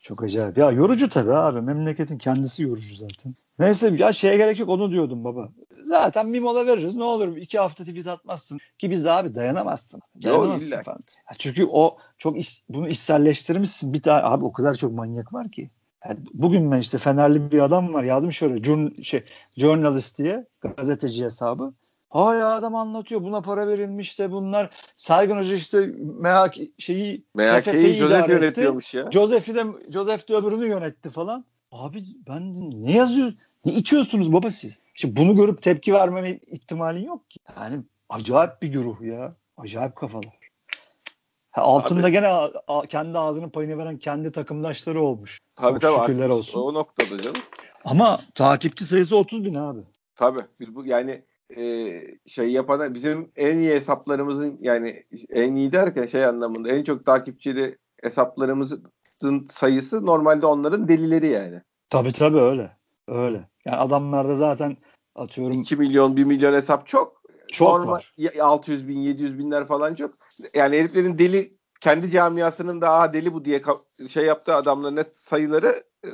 Çok acayip. Ya yorucu tabii abi. Memleketin kendisi yorucu zaten. Neyse ya şeye gerek yok onu diyordum baba. Zaten bir mola veririz ne olur iki hafta tweet atmazsın ki biz abi dayanamazsın. Dayanamazsın Yo, falan. Çünkü o çok iş, bunu işselleştirmişsin. Bir tane abi o kadar çok manyak var ki. Yani bugün ben işte Fenerli bir adam var yazdım şöyle jurn, şey, journalist diye gazeteci hesabı. Hala adam anlatıyor buna para verilmiş de bunlar Saygın Hoca işte MHK şeyi MHK'yi Joseph yönetiyormuş ya. Joseph'i de Joseph de öbürünü yönetti falan. Abi ben ne yazıyor? Ne içiyorsunuz baba siz? İşte bunu görüp tepki vermeme ihtimalin yok ki. Yani acayip bir güruh ya. Acayip kafalar. Ha, altında Abi, gene a, a, kendi ağzının payını veren kendi takımdaşları olmuş. Tabii tabii. Şükürler olsun. O noktada canım. Ama takipçi sayısı 30 bin abi. Tabii. Biz bu yani e, şey yapan bizim en iyi hesaplarımızın yani en iyi derken şey anlamında en çok takipçili hesaplarımızın sayısı normalde onların delileri yani. Tabii tabii öyle. Öyle. Yani adamlarda zaten atıyorum 2 milyon 1 milyon hesap çok. Çok Normal, var. 600 bin 700 binler falan çok. Yani heriflerin deli kendi camiasının daha deli bu diye şey yaptığı adamların sayıları e,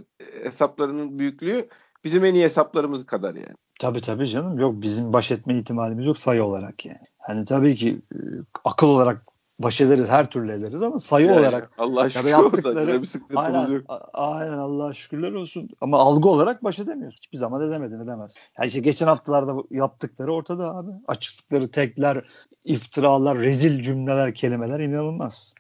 hesaplarının büyüklüğü bizim en iyi hesaplarımız kadar yani. Tabii tabii canım. Yok bizim baş etme ihtimalimiz yok sayı olarak yani. Hani tabii ki e, akıl olarak baş ederiz her türlü ederiz ama sayı Yani olarak Allah ya şükür yaptıkları bir sıkıntımız aynen, yok. aynen Allah'a şükürler olsun ama algı olarak baş edemiyoruz. Hiçbir zaman edemedin edemez. Yani işte geçen haftalarda yaptıkları ortada abi. Açıklıkları tekler, iftiralar, rezil cümleler, kelimeler inanılmaz.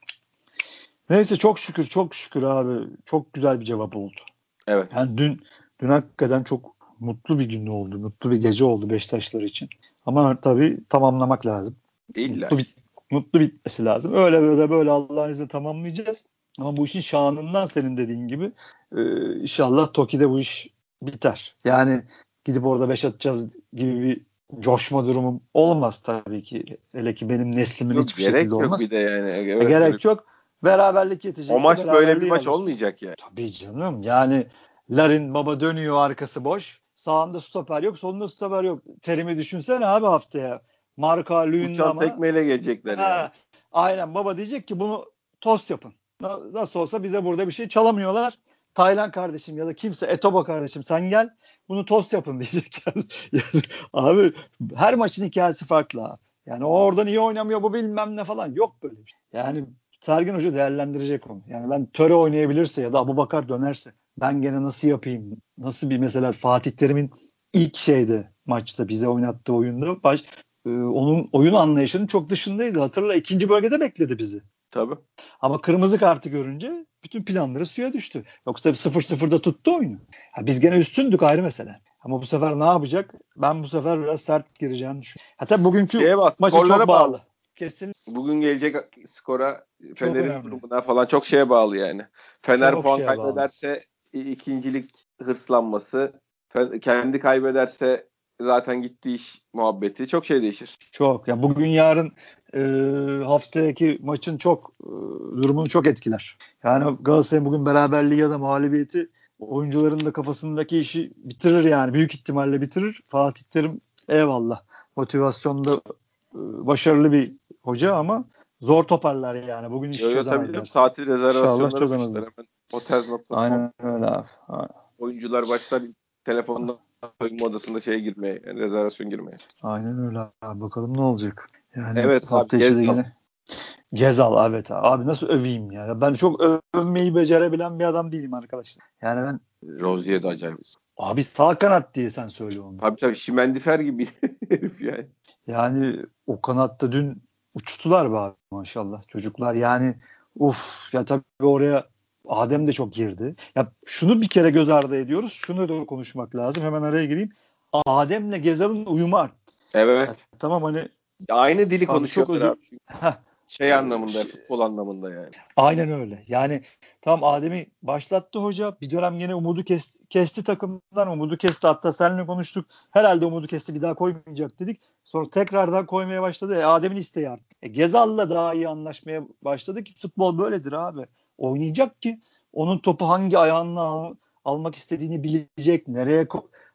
Neyse çok şükür çok şükür abi. Çok güzel bir cevap oldu. Evet. Yani dün dün hakikaten çok mutlu bir gün oldu. Mutlu bir gece oldu Beşiktaşlar için. Ama tabii tamamlamak lazım. İlla. Mutlu, bit- mutlu bitmesi lazım. Öyle böyle böyle Allah'ın izniyle tamamlayacağız. Ama bu işin şanından senin dediğin gibi e, inşallah Toki'de bu iş biter. Yani gidip orada beş atacağız gibi bir coşma durumum olmaz tabii ki. Hele ki benim neslimin Yok, hiçbir gerek şekilde yok olmaz. bir de yani. E, Evet, gerek evet. yok. Beraberlik yetecek. O maç böyle bir maç alırsın. olmayacak yani. Tabii canım. Yani Larin baba dönüyor arkası boş. Sağında stoper yok, solunda stoper yok. Terimi düşünsene abi haftaya. Marka Uçan Luyendama. tekmeyle gelecekler yani. Ha, aynen baba diyecek ki bunu tost yapın. Na- Nasıl olsa bize burada bir şey çalamıyorlar. Taylan kardeşim ya da kimse Etobo kardeşim sen gel bunu tost yapın diyecekler. yani, abi her maçın hikayesi farklı abi. Yani o oradan iyi oynamıyor bu bilmem ne falan yok böyle bir şey. Yani Sergen Hoca değerlendirecek onu. Yani ben Töre oynayabilirse ya da Abubakar dönerse ben gene nasıl yapayım? Nasıl bir mesela Fatih Terim'in ilk şeyde maçta bize oynattığı oyunda baş, e, onun oyun anlayışının çok dışındaydı. Hatırla ikinci bölgede bekledi bizi. Tabii. Ama kırmızı kartı görünce bütün planları suya düştü. Yoksa 0-0'da tuttu oyunu. Ha, biz gene üstündük ayrı mesele. Ama bu sefer ne yapacak? Ben bu sefer biraz sert düşünüyorum. Hatta bugünkü Şeye bak, maçı çok bağlı. Kesin Bugün gelecek skora Fener'in durumuna falan çok şeye bağlı yani. Fener Çok puan bağlı. kaybederse i- ikincilik hırslanması, kendi kaybederse zaten gitti iş muhabbeti. Çok şey değişir. çok. Ya bugün yarın e, haftaki maçın çok e, durumunu çok etkiler. Yani Galatasaray'ın bugün beraberliği ya da mağlubiyeti oyuncuların da kafasındaki işi bitirir yani. Büyük ihtimalle bitirir. Fatih Terim eyvallah. Motivasyonda e, başarılı bir hoca ama zor toparlar yani. Bugün iş yo, tabii çözemezler. canım, tatil rezervasyonları çözemezler. hemen. Otel.com Aynen öyle abi. A- oyuncular başlar telefonla soyunma odasında şeye girmeye, yani rezervasyon girmeye. Aynen öyle abi. Bakalım ne olacak. Yani Evet abi, içi de yine Gezal evet abi. Abi nasıl öveyim ya. Ben çok övmeyi becerebilen bir adam değilim arkadaşlar. Yani ben Rozier de acayip. abi sağ kanat diye sen söyle onu. Tabii tabii Şimendifer gibi herif yani. Yani o kanatta dün uçtular be abi maşallah çocuklar. Yani uf ya tabii oraya Adem de çok girdi. Ya şunu bir kere göz ardı ediyoruz. Şunu da konuşmak lazım. Hemen araya gireyim. Adem'le Gezal'ın uyumu arttı. Evet. Ya tamam hani Aynı dili konuşuyorlar abi. Şey anlamında, Şey- futbol anlamında yani. Aynen öyle. Yani tam Adem'i başlattı hoca. Bir dönem yine umudu kes- kesti takımdan. Umudu kesti. Hatta seninle konuştuk. Herhalde umudu kesti. Bir daha koymayacak dedik. Sonra tekrardan koymaya başladı. E, Adem'in isteği arttı. E, Gezal'la daha iyi anlaşmaya başladı ki futbol böyledir abi. Oynayacak ki onun topu hangi ayağınla al- almak istediğini bilecek. Nereye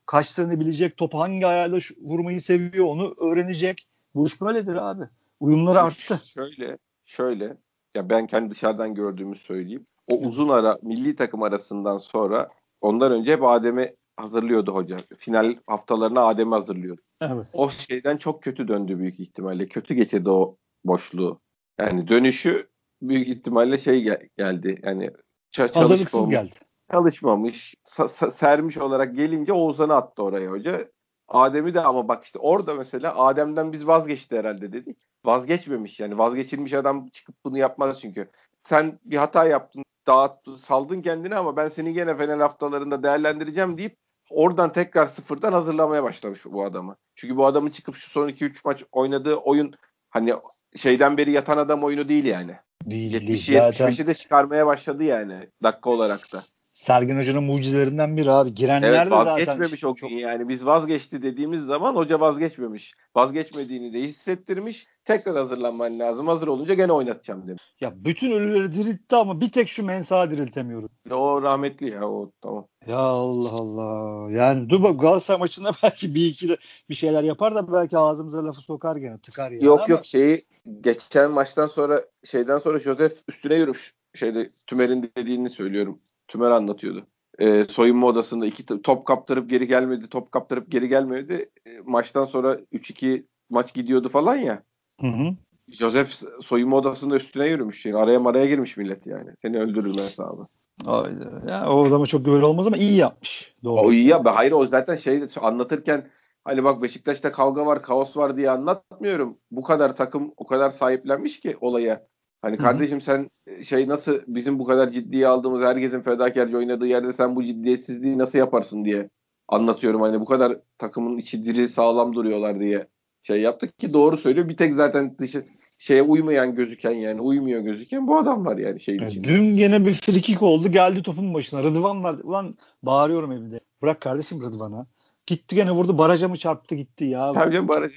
kaçtığını bilecek. Topu hangi ayağıyla vurmayı seviyor onu öğrenecek. Bu iş böyledir abi. Uyumları arttı. Şöyle, şöyle. Ya ben kendi dışarıdan gördüğümü söyleyeyim. O uzun ara milli takım arasından sonra ondan önce hep Adem'i hazırlıyordu hoca. Final haftalarına Adem'i hazırlıyordu. Evet. O şeyden çok kötü döndü büyük ihtimalle. Kötü geçirdi o boşluğu. Yani dönüşü büyük ihtimalle şey gel- geldi. Yani Hazırlıksız çalışmamış, geldi. çalışmamış, sa- sermiş olarak gelince Oğuzhan'ı attı oraya hoca. Adem'i de ama bak işte orada mesela Adem'den biz vazgeçti herhalde dedik. Vazgeçmemiş yani vazgeçilmiş adam çıkıp bunu yapmaz çünkü. Sen bir hata yaptın, dağıttın, saldın kendini ama ben seni gene final haftalarında değerlendireceğim deyip oradan tekrar sıfırdan hazırlamaya başlamış bu adamı. Çünkü bu adamın çıkıp şu son 2-3 maç oynadığı oyun hani şeyden beri yatan adam oyunu değil yani. Değil, değil. 70'i Zaten 75'i de çıkarmaya başladı yani dakika olarak da. Sergen Hoca'nın mucizelerinden biri abi. Girenler Evet de zaten vazgeçmemiş o gün yani biz vazgeçti dediğimiz zaman hoca vazgeçmemiş. Vazgeçmediğini de hissettirmiş. Tekrar hazırlanman lazım. Hazır olunca gene oynatacağım demiş. Ya bütün ölüleri diriltti ama bir tek şu mensağı diriltemiyorum. O rahmetli ya o tamam. Ya Allah Allah. Yani dur bak Galatasaray maçında belki bir iki de bir şeyler yapar da belki ağzımıza lafı sokar gene tıkar yani. yok ama yok şeyi geçen maçtan sonra şeyden sonra Josef üstüne yürümüş. Şeyde Tümer'in dediğini söylüyorum. Tümer anlatıyordu. Ee, soyunma odasında iki top kaptırıp geri gelmedi. Top kaptırıp geri gelmedi. Ee, maçtan sonra 3-2 maç gidiyordu falan ya. Hı hı. Joseph soyunma odasında üstüne yürümüş. Yani araya maraya girmiş millet yani. Seni öldürürler hesabı. Hayda. Ya o adama çok böyle olmaz ama iyi yapmış. Doğru. O iyi ya. Hayır o zaten şey anlatırken hani bak Beşiktaş'ta kavga var, kaos var diye anlatmıyorum. Bu kadar takım o kadar sahiplenmiş ki olaya. Hani kardeşim sen şey nasıl bizim bu kadar ciddiye aldığımız herkesin fedakarca oynadığı yerde sen bu ciddiyetsizliği nasıl yaparsın diye anlatıyorum. Hani bu kadar takımın içi diri sağlam duruyorlar diye şey yaptık ki doğru söylüyor. Bir tek zaten dışı şeye uymayan gözüken yani uymuyor gözüken bu adam var yani şeyin Yani içinde. dün gene bir frikik oldu geldi topun başına. Rıdvan var. Ulan bağırıyorum evde. Bırak kardeşim Rıdvan'a. Gitti gene vurdu baraja mı çarptı gitti ya. Tabii canım baraj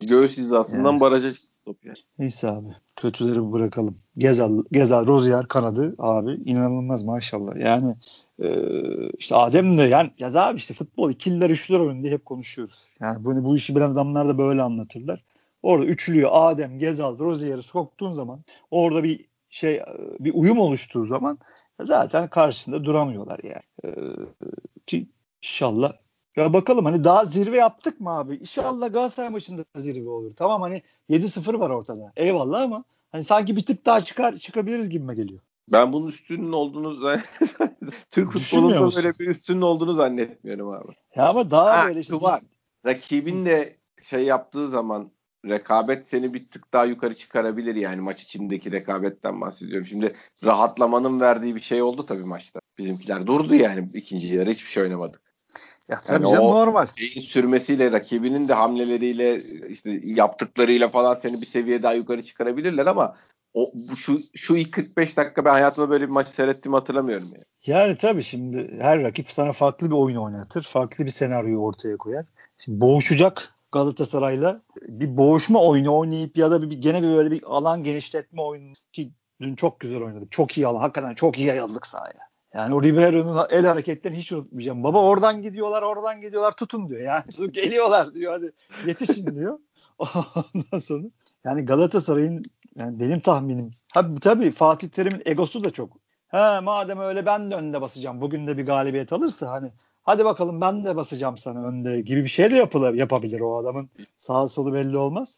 göğüs hizasından Yani. baraja çıktı top yani. Neyse abi. Kötüleri bırakalım. Gezal, Gezal Rozier kanadı abi inanılmaz maşallah. Yani e, işte Adem de yani ya abi işte futbol ikililer üçlüler oyunu diye hep konuşuyoruz. Yani bunu bu işi bilen adamlar da böyle anlatırlar. Orada üçlüyü Adem, Gezal, Rozier'i soktuğun zaman orada bir şey e, bir uyum oluştuğu zaman zaten karşısında duramıyorlar yani. E, ki inşallah ya bakalım hani daha zirve yaptık mı abi? İnşallah Galatasaray maçında zirve olur. Tamam hani 7-0 var ortada. Eyvallah ama hani sanki bir tık daha çıkar çıkabiliriz gibime geliyor. Ben bunun üstünün olduğunu Türk futbolunda böyle bir üstünün olduğunu zannetmiyorum abi. Ya ama daha Ha, böyle işte var. Rakibin de şey yaptığı zaman rekabet seni bir tık daha yukarı çıkarabilir yani maç içindeki rekabetten bahsediyorum. Şimdi rahatlamanın verdiği bir şey oldu tabii maçta. Bizimkiler durdu yani ikinci yarı hiçbir şey oynamadık. Ya tabii Yani canım o- normal. Şeyin sürmesiyle rakibinin de hamleleriyle işte yaptıklarıyla falan seni bir seviye daha yukarı çıkarabilirler ama o şu şu ilk 45 dakika ben hayatımda böyle bir maç seyrettiğimi hatırlamıyorum yani. Yani tabii şimdi her rakip sana farklı bir oyun oynatır. Farklı bir senaryoyu ortaya koyar. Şimdi boğuşacak Galatasaray'la bir boğuşma oyunu oynayıp ya da bir, gene bir böyle bir alan genişletme oyunu ki dün çok güzel oynadık. Çok iyi alan. Hakikaten çok iyi yayıldık sahaya. Yani o Ribeiro'nun el hareketlerini hiç unutmayacağım. Baba oradan gidiyorlar, oradan gidiyorlar tutun diyor. Yani geliyorlar diyor hadi yetişin diyor. Ondan sonra yani Galatasaray'ın yani benim tahminim tabii, tabii Fatih Terim'in egosu da çok. He madem öyle ben de önde basacağım. Bugün de bir galibiyet alırsa hani hadi bakalım ben de basacağım sana önde gibi bir şey de yapılır, yapabilir o adamın. Sağ solu belli olmaz.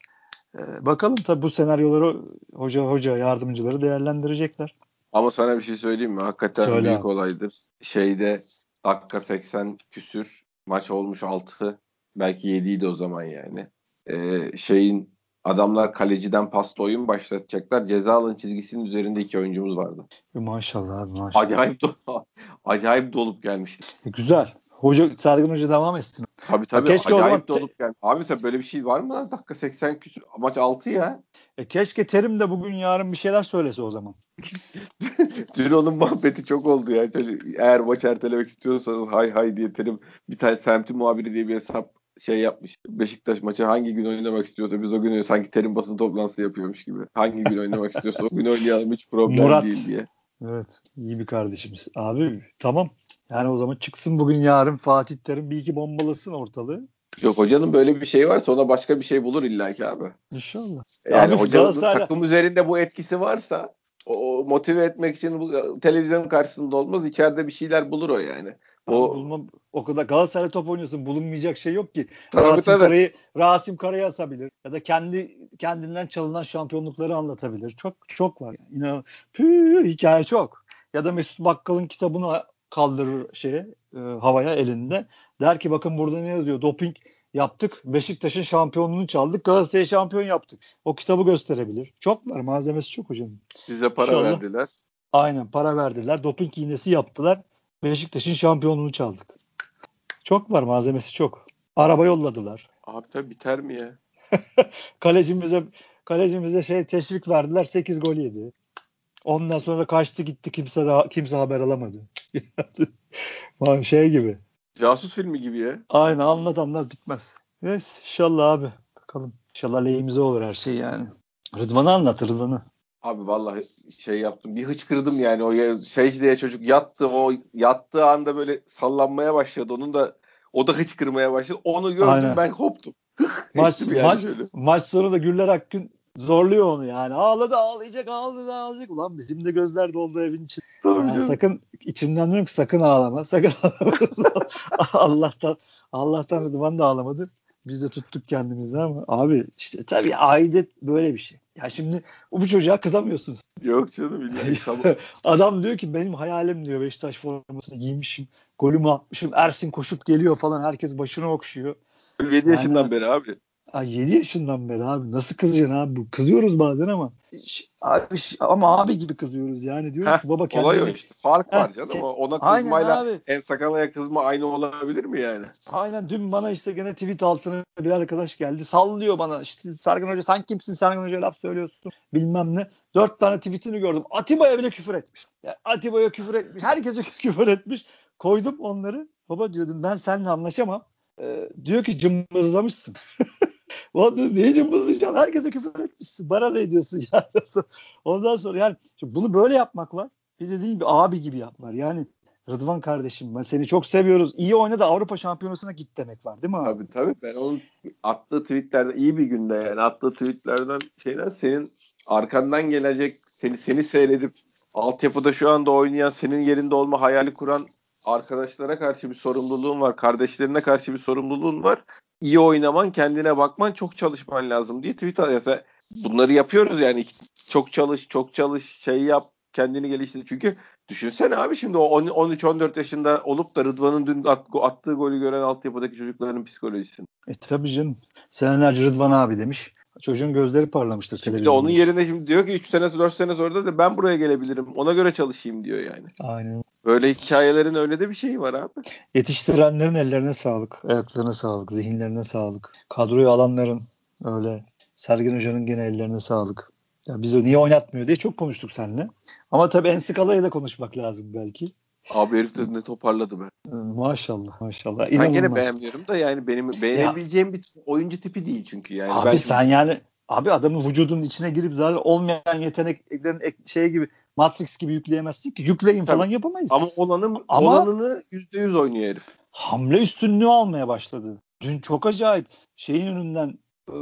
Ee, bakalım tabii bu senaryoları hoca hoca yardımcıları değerlendirecekler. Ama sana bir şey söyleyeyim mi? Hakikaten Söyle büyük olaydır. Şeyde dakika 80 küsür maç olmuş 6 belki 7 idi o zaman yani. Ee, şeyin adamlar kaleciden pasta oyun başlatacaklar. Ceza alan çizgisinin üzerinde iki oyuncumuz vardı. E, Maşallah abi maşallah. Acayip do- acayip dolup gelmişti. E, güzel. Hoca Sergen Hoca devam etsin. Tabii tabii keşke o zaman dolup gelmiş. Abi sen böyle bir şey var mı lan? Dakika 80 küsür maç 6 ya. E, keşke Terim de bugün yarın bir şeyler söylese o zaman. Dün onun muhabbeti çok oldu ya. Şöyle, eğer maç ertelemek istiyorsanız hay hay diye terim bir tane semti muhabiri diye bir hesap şey yapmış. Beşiktaş maçı hangi gün oynamak istiyorsa biz o gün sanki terim basın toplantısı yapıyormuş gibi. Hangi gün oynamak istiyorsa o gün oynayalım hiç problem Murat. değil diye. Evet. iyi bir kardeşimiz. Abi tamam. Yani o zaman çıksın bugün yarın Fatih Terim bir iki bombalasın ortalığı. Yok hocanın böyle bir şeyi varsa ona başka bir şey bulur illaki abi. İnşallah. Yani Abi hocanın Galatasaray'la- takım üzerinde bu etkisi varsa o, motive etmek için bu, televizyon karşısında olmaz. içeride bir şeyler bulur o yani. Abi O bulma, o kadar Galatasaray top oynuyorsun bulunmayacak şey yok ki. Tabii, Rasim tabii. Kara'yı Rasim Kara'yı asabilir ya da kendi kendinden çalınan şampiyonlukları anlatabilir. Çok çok var. Yani. İnan püh, hikaye çok. Ya da Mesut Bakkal'ın kitabını kaldırır şeye e, havaya elinde. Der ki bakın burada ne yazıyor? Doping yaptık. Beşiktaş'ın şampiyonluğunu çaldık. Galatasaray'ı şampiyon yaptık. O kitabı gösterebilir. Çok var. Malzemesi çok hocam. bize para İnşallah. verdiler. Aynen para verdiler. Doping iğnesi yaptılar. Beşiktaş'ın şampiyonluğunu çaldık. Çok var malzemesi çok. Araba yolladılar. Abi tabii biter mi ya? Kalecimize kalecimize şey teşvik verdiler. 8 gol yedi. Ondan sonra da kaçtı gitti kimse daha, kimse haber alamadı. Şey gibi. Casus filmi gibi ya. Aynen anlat anlat bitmez. Yes, inşallah abi. Bakalım. İnşallah lehimize olur her şey yani. Rıdvan'ı anlat Rıdvan'ı. Abi vallahi şey yaptım. Bir hıçkırdım yani. O secdeye çocuk yattı. O yattığı anda böyle sallanmaya başladı. Onun da o da hıçkırmaya başladı. Onu gördüm Aynen. ben koptum. Maç, yani maç, şöyle. maç sonu da Güller Akgün zorluyor onu yani. Ağladı ağlayacak ağladı ağlayacak. Ulan bizim de gözler doldu evin içinde. Tabii Yani canım. sakın içimden diyorum ki sakın ağlama. Sakın ağlama. Allah'tan Allah'tan Rıdvan da ağlamadı. Biz de tuttuk kendimizi ama abi işte tabii aidet böyle bir şey. Ya şimdi bu çocuğa kızamıyorsunuz. Yok canım billahi. Adam diyor ki benim hayalim diyor Beşiktaş formasını giymişim. Golümü atmışım. Ersin koşup geliyor falan. Herkes başını okşuyor. 7 yani, yaşından beri abi. Ay 7 yaşından beri abi. Nasıl kızacaksın abi? Kızıyoruz bazen ama abi, ama abi gibi kızıyoruz yani. Diyoruz Heh, ki baba kendine... Olay o işte. Fark Heh, var canım. Ona kızmayla abi. en sakalaya kızma aynı olabilir mi yani? Aynen. Dün bana işte gene tweet altına bir arkadaş geldi. Sallıyor bana. İşte Sergen Hoca sen kimsin Sergen Hoca laf söylüyorsun bilmem ne. Dört tane tweetini gördüm. Atiba'ya bile küfür etmiş. Yani Atiba'ya küfür etmiş. Herkese küfür etmiş. Koydum onları. Baba diyordum ben seninle anlaşamam. Ee, diyor ki cımbızlamışsın. Ulan diyor niye cımbızlayacaksın? Herkese küfür etmişsin. Bana ne ediyorsun yani? Ondan sonra yani bunu böyle yapmak var. Bir de değil bir abi gibi yapmak. Yani Rıdvan kardeşim ben seni çok seviyoruz. İyi oyna da Avrupa Şampiyonası'na git demek var değil mi abi? Tabii tabii. Ben onun attığı tweetlerde iyi bir günde yani attığı tweetlerden şeyden senin arkandan gelecek seni seni seyredip altyapıda şu anda oynayan senin yerinde olma hayali kuran arkadaşlara karşı bir sorumluluğun var. Kardeşlerine karşı bir sorumluluğun var. İyi oynaman, kendine bakman, çok çalışman lazım diye tweet atıyor. Bunları yapıyoruz yani. Çok çalış, çok çalış, şey yap, kendini geliştir. Çünkü düşünsene abi şimdi o 13-14 yaşında olup da Rıdvan'ın dün attığı golü gören altyapıdaki çocukların psikolojisini. E tabii canım. Senelerce Rıdvan abi demiş. Çocuğun gözleri parlamıştır. Şimdi onun yerine şimdi diyor ki 3 sene 4 sene sonra da ben buraya gelebilirim. Ona göre çalışayım diyor yani. Aynen. Böyle hikayelerin öyle de bir şeyi var abi. Yetiştirenlerin ellerine sağlık, ayaklarına sağlık, zihinlerine sağlık. Kadroyu alanların öyle. Sergen Hoca'nın gene ellerine sağlık. Ya bizi niye oynatmıyor diye çok konuştuk seninle. Ama tabii en skalaya da konuşmak lazım belki. Abi herif de ne toparladı be. Ee, maşallah maşallah. Ben İnanılmaz. gene beğenmiyorum da yani benim beğenebileceğim ya, bir oyuncu tipi değil çünkü yani. Abi ben sen şimdi... yani abi adamın vücudunun içine girip zaten olmayan yeteneklerin şey gibi Matrix gibi yükleyemezsin ki. Yükleyin Tabii. falan yapamayız. Ama olanın, Ama olanını %100 oynuyor herif. Hamle üstünlüğü almaya başladı. Dün çok acayip. Şeyin önünden e,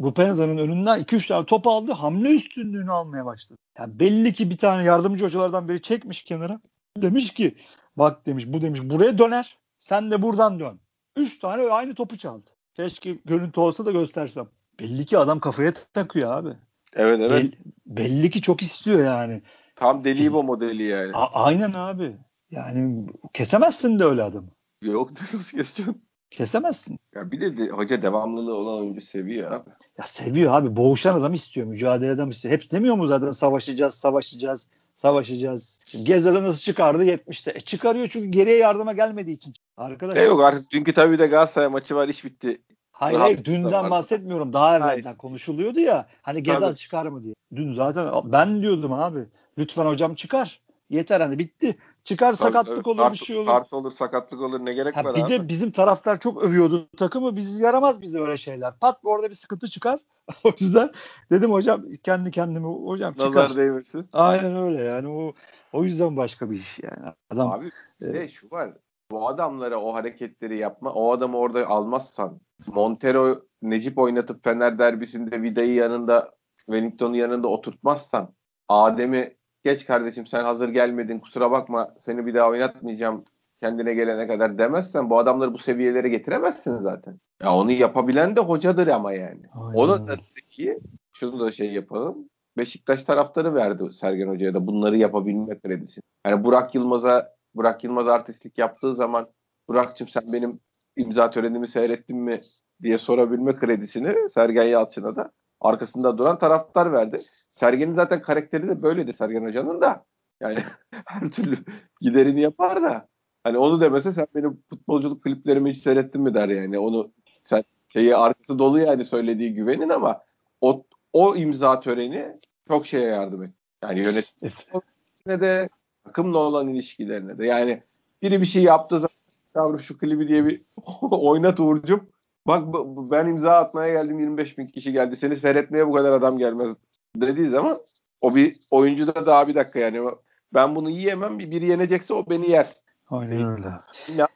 Rupenza'nın önünden 2-3 tane top aldı. Hamle üstünlüğünü almaya başladı. Yani belli ki bir tane yardımcı hocalardan biri çekmiş kenara. Demiş ki bak demiş bu demiş buraya döner. Sen de buradan dön. 3 tane aynı topu çaldı. Keşke görüntü olsa da göstersem. Belli ki adam kafaya takıyor abi. Evet evet. Bell, belli ki çok istiyor yani. Tam deli bu modeli yani. A- aynen abi. Yani kesemezsin de öyle adamı. Yok nasıl keseceksin? Kesemezsin. Ya bir de, de hoca devamlılığı olan oyuncu seviyor abi. Ya seviyor abi. Boğuşan adam istiyor. Mücadele adam istiyor. Hep demiyor mu zaten savaşacağız, savaşacağız, savaşacağız. Gezzal'ı nasıl çıkardı 70'te. E çıkarıyor çünkü geriye yardıma gelmediği için. Arkadaşlar. E yok artık dünkü tabii de Galatasaray maçı var iş bitti. Hayır, hayır dünden bahsetmiyorum. Daha evvelden hayır. konuşuluyordu ya. Hani Gezal çıkar mı diye. Dün zaten ben diyordum abi. Lütfen hocam çıkar. Yeter hani bitti. Çıkar tabii, sakatlık tabii. olur kart, bir şey olur. Kart olur sakatlık olur ne gerek ha, var bir abi. Bir de bizim taraftar çok övüyordu takımı. Biz yaramaz bize öyle şeyler. Pat orada bir sıkıntı çıkar. o yüzden dedim hocam kendi kendime hocam çıkar. Nazar değmesin. Aynen öyle yani o o yüzden başka bir iş yani. Adam, abi e, şu var. Bu adamlara o hareketleri yapma. O adamı orada almazsan Montero Necip oynatıp Fener derbisinde Vida'yı yanında Wellington'u yanında oturtmazsan Adem'i geç kardeşim sen hazır gelmedin kusura bakma seni bir daha oynatmayacağım kendine gelene kadar demezsen bu adamları bu seviyelere getiremezsin zaten. Ya onu yapabilen de hocadır ama yani. Aynen. Onun da ki şunu da şey yapalım. Beşiktaş taraftarı verdi Sergen Hoca'ya da bunları yapabilme kredisi. Yani Burak Yılmaz'a Burak Yılmaz artistlik yaptığı zaman Burak'cığım sen benim imza törenimi seyrettin mi diye sorabilme kredisini Sergen Yalçın'a da arkasında duran taraftar verdi. Sergen'in zaten karakteri de böyledir Sergen Hoca'nın da. Yani her türlü giderini yapar da. Hani onu demese sen benim futbolculuk kliplerimi hiç seyrettin mi der yani. Onu sen şeyi arkası dolu yani söylediği güvenin ama o, o imza töreni çok şeye yardım et. Yani yönetimine de takımla olan ilişkilerine de. Yani biri bir şey yaptığı zaman yavrum şu klibi diye bir oynat Uğur'cum. Bak ben imza atmaya geldim 25 bin kişi geldi. Seni seyretmeye bu kadar adam gelmez dediği zaman o bir oyuncu da daha bir dakika yani ben bunu yiyemem biri yenecekse o beni yer. Aynen öyle. Ya,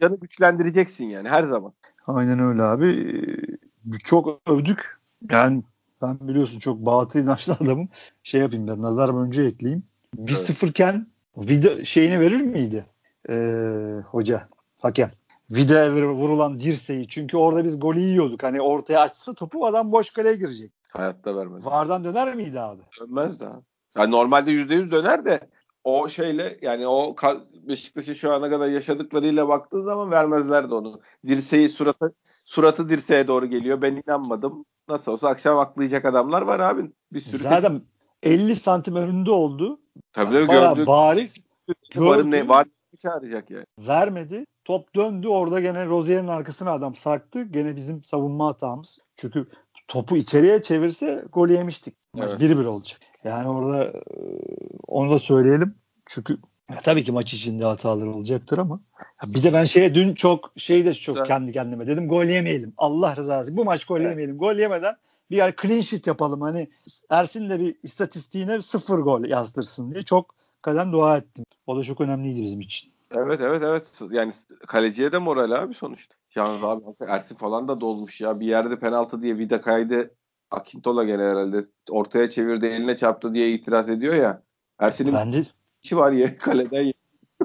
canı güçlendireceksin yani her zaman. Aynen öyle abi. Ee, çok övdük. Yani ben biliyorsun çok batı inançlı adamım. Şey yapayım ben nazar önce ekleyeyim. 1-0 iken video şeyini verir miydi? Ee, hoca, hakem. Vida'ya vurulan dirseği. Çünkü orada biz golü yiyorduk. Hani ortaya açsa topu adam boş kaleye girecek. Hayatta vermez. Vardan döner miydi abi? Dönmez daha. Yani normalde %100 döner de o şeyle yani o Beşiktaş'ın şu ana kadar yaşadıklarıyla baktığı zaman vermezlerdi onu. Dirseği suratı suratı dirseğe doğru geliyor. Ben inanmadım. Nasıl olsa akşam aklayacak adamlar var abi. Bir sürü Zaten 50 santim önünde oldu. Tabii Bayağı gördü. bariz Varın ne gördü. var çağıracak yani. vermedi. Top döndü. Orada gene Rozier'in arkasına adam sarktı. Gene bizim savunma hatamız. Çünkü topu içeriye çevirse gol yemiştik. Maç Evet. 1-1 olacak. Yani orada e, onu da söyleyelim. Çünkü ya tabii ki maç içinde hatalar olacaktır ama ya bir de ben şeye dün çok şey de çok Güzel. kendi kendime dedim gol yemeyelim. Allah rızası bu maç gol Evet. yemeyelim. Gol yemeden bir yer clean sheet yapalım. Hani Ersin de bir istatistiğine sıfır gol yazdırsın diye çok kadem dua ettim. O da çok önemliydi bizim için. Evet evet evet. Yani kaleciye de moral abi sonuçta. Yalnız abi Ersin falan da dolmuş ya. Bir yerde penaltı diye vida kaydı. Akintola gene herhalde ortaya çevirdi eline çarptı diye itiraz ediyor ya. Ersin'in Ben de içi var ya kaleden.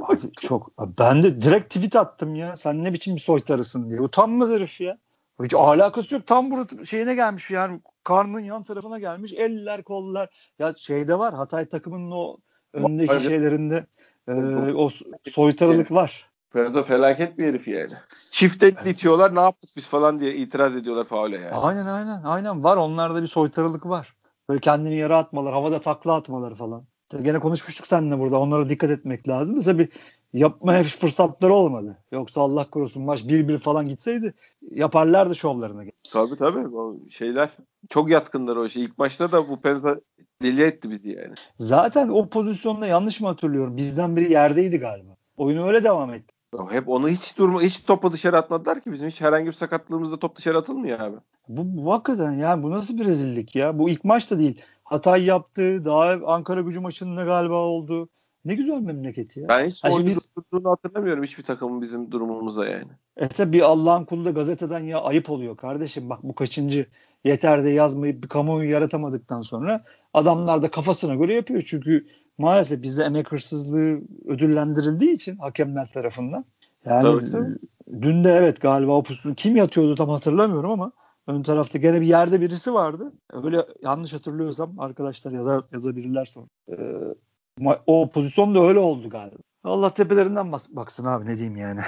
Abi çok ben de direkt tweet attım ya. Sen ne biçim bir soytarısın diye. Utanmaz herif ya. Hiç alakası yok. Tam burada şeyine gelmiş yani karnının yan tarafına gelmiş. Eller kollar. Ya şeyde var Hatay takımının o öndeki Var. şeylerinde e, o soytarılık var. Ferdo felaket bir herif yani. Çift el itiyorlar ne yaptık biz falan diye itiraz ediyorlar faule yani. Aynen aynen aynen var. Onlarda bir soytarılık var. Böyle kendini yere atmalar, havada takla atmaları falan. Gene konuşmuştuk seninle burada. Onlara dikkat etmek lazım. Mesela bir yapmaya fırsatları olmadı. Yoksa Allah korusun maç 1-1 falan gitseydi yaparlardı şovlarına. Tabii tabii o şeyler çok yatkınlar o şey. İlk maçta da bu Penza deli etti bizi yani. Zaten o pozisyonda yanlış mı hatırlıyorum? Bizden biri yerdeydi galiba. Oyunu öyle devam etti. Hep onu hiç durma hiç topu dışarı atmadılar ki bizim hiç herhangi bir sakatlığımızda top dışarı atılmıyor abi. Bu, bu hakikaten ya bu nasıl bir rezillik ya? Bu ilk maçta değil. Hatay yaptı. Daha Ankara gücü maçında galiba oldu. Ne güzel memleket ya. Ben hiç şimdi oyuncu biz- hatırlamıyorum hiçbir takımın bizim durumumuza yani. E tabi bir Allah'ın kulu da gazeteden ya ayıp oluyor kardeşim. Bak bu kaçıncı yeter de yazmayıp bir kamuoyu yaratamadıktan sonra adamlar da kafasına göre yapıyor. Çünkü maalesef bizde emek hırsızlığı ödüllendirildiği için hakemler tarafından. Yani Tabii, tabii. dün de evet galiba o pozisyon kim yatıyordu tam hatırlamıyorum ama ön tarafta gene bir yerde birisi vardı. Öyle yanlış hatırlıyorsam arkadaşlar yazar, yazabilirler sonra. Ee, o pozisyon da öyle oldu galiba. Allah tepelerinden bas- baksın abi ne diyeyim yani.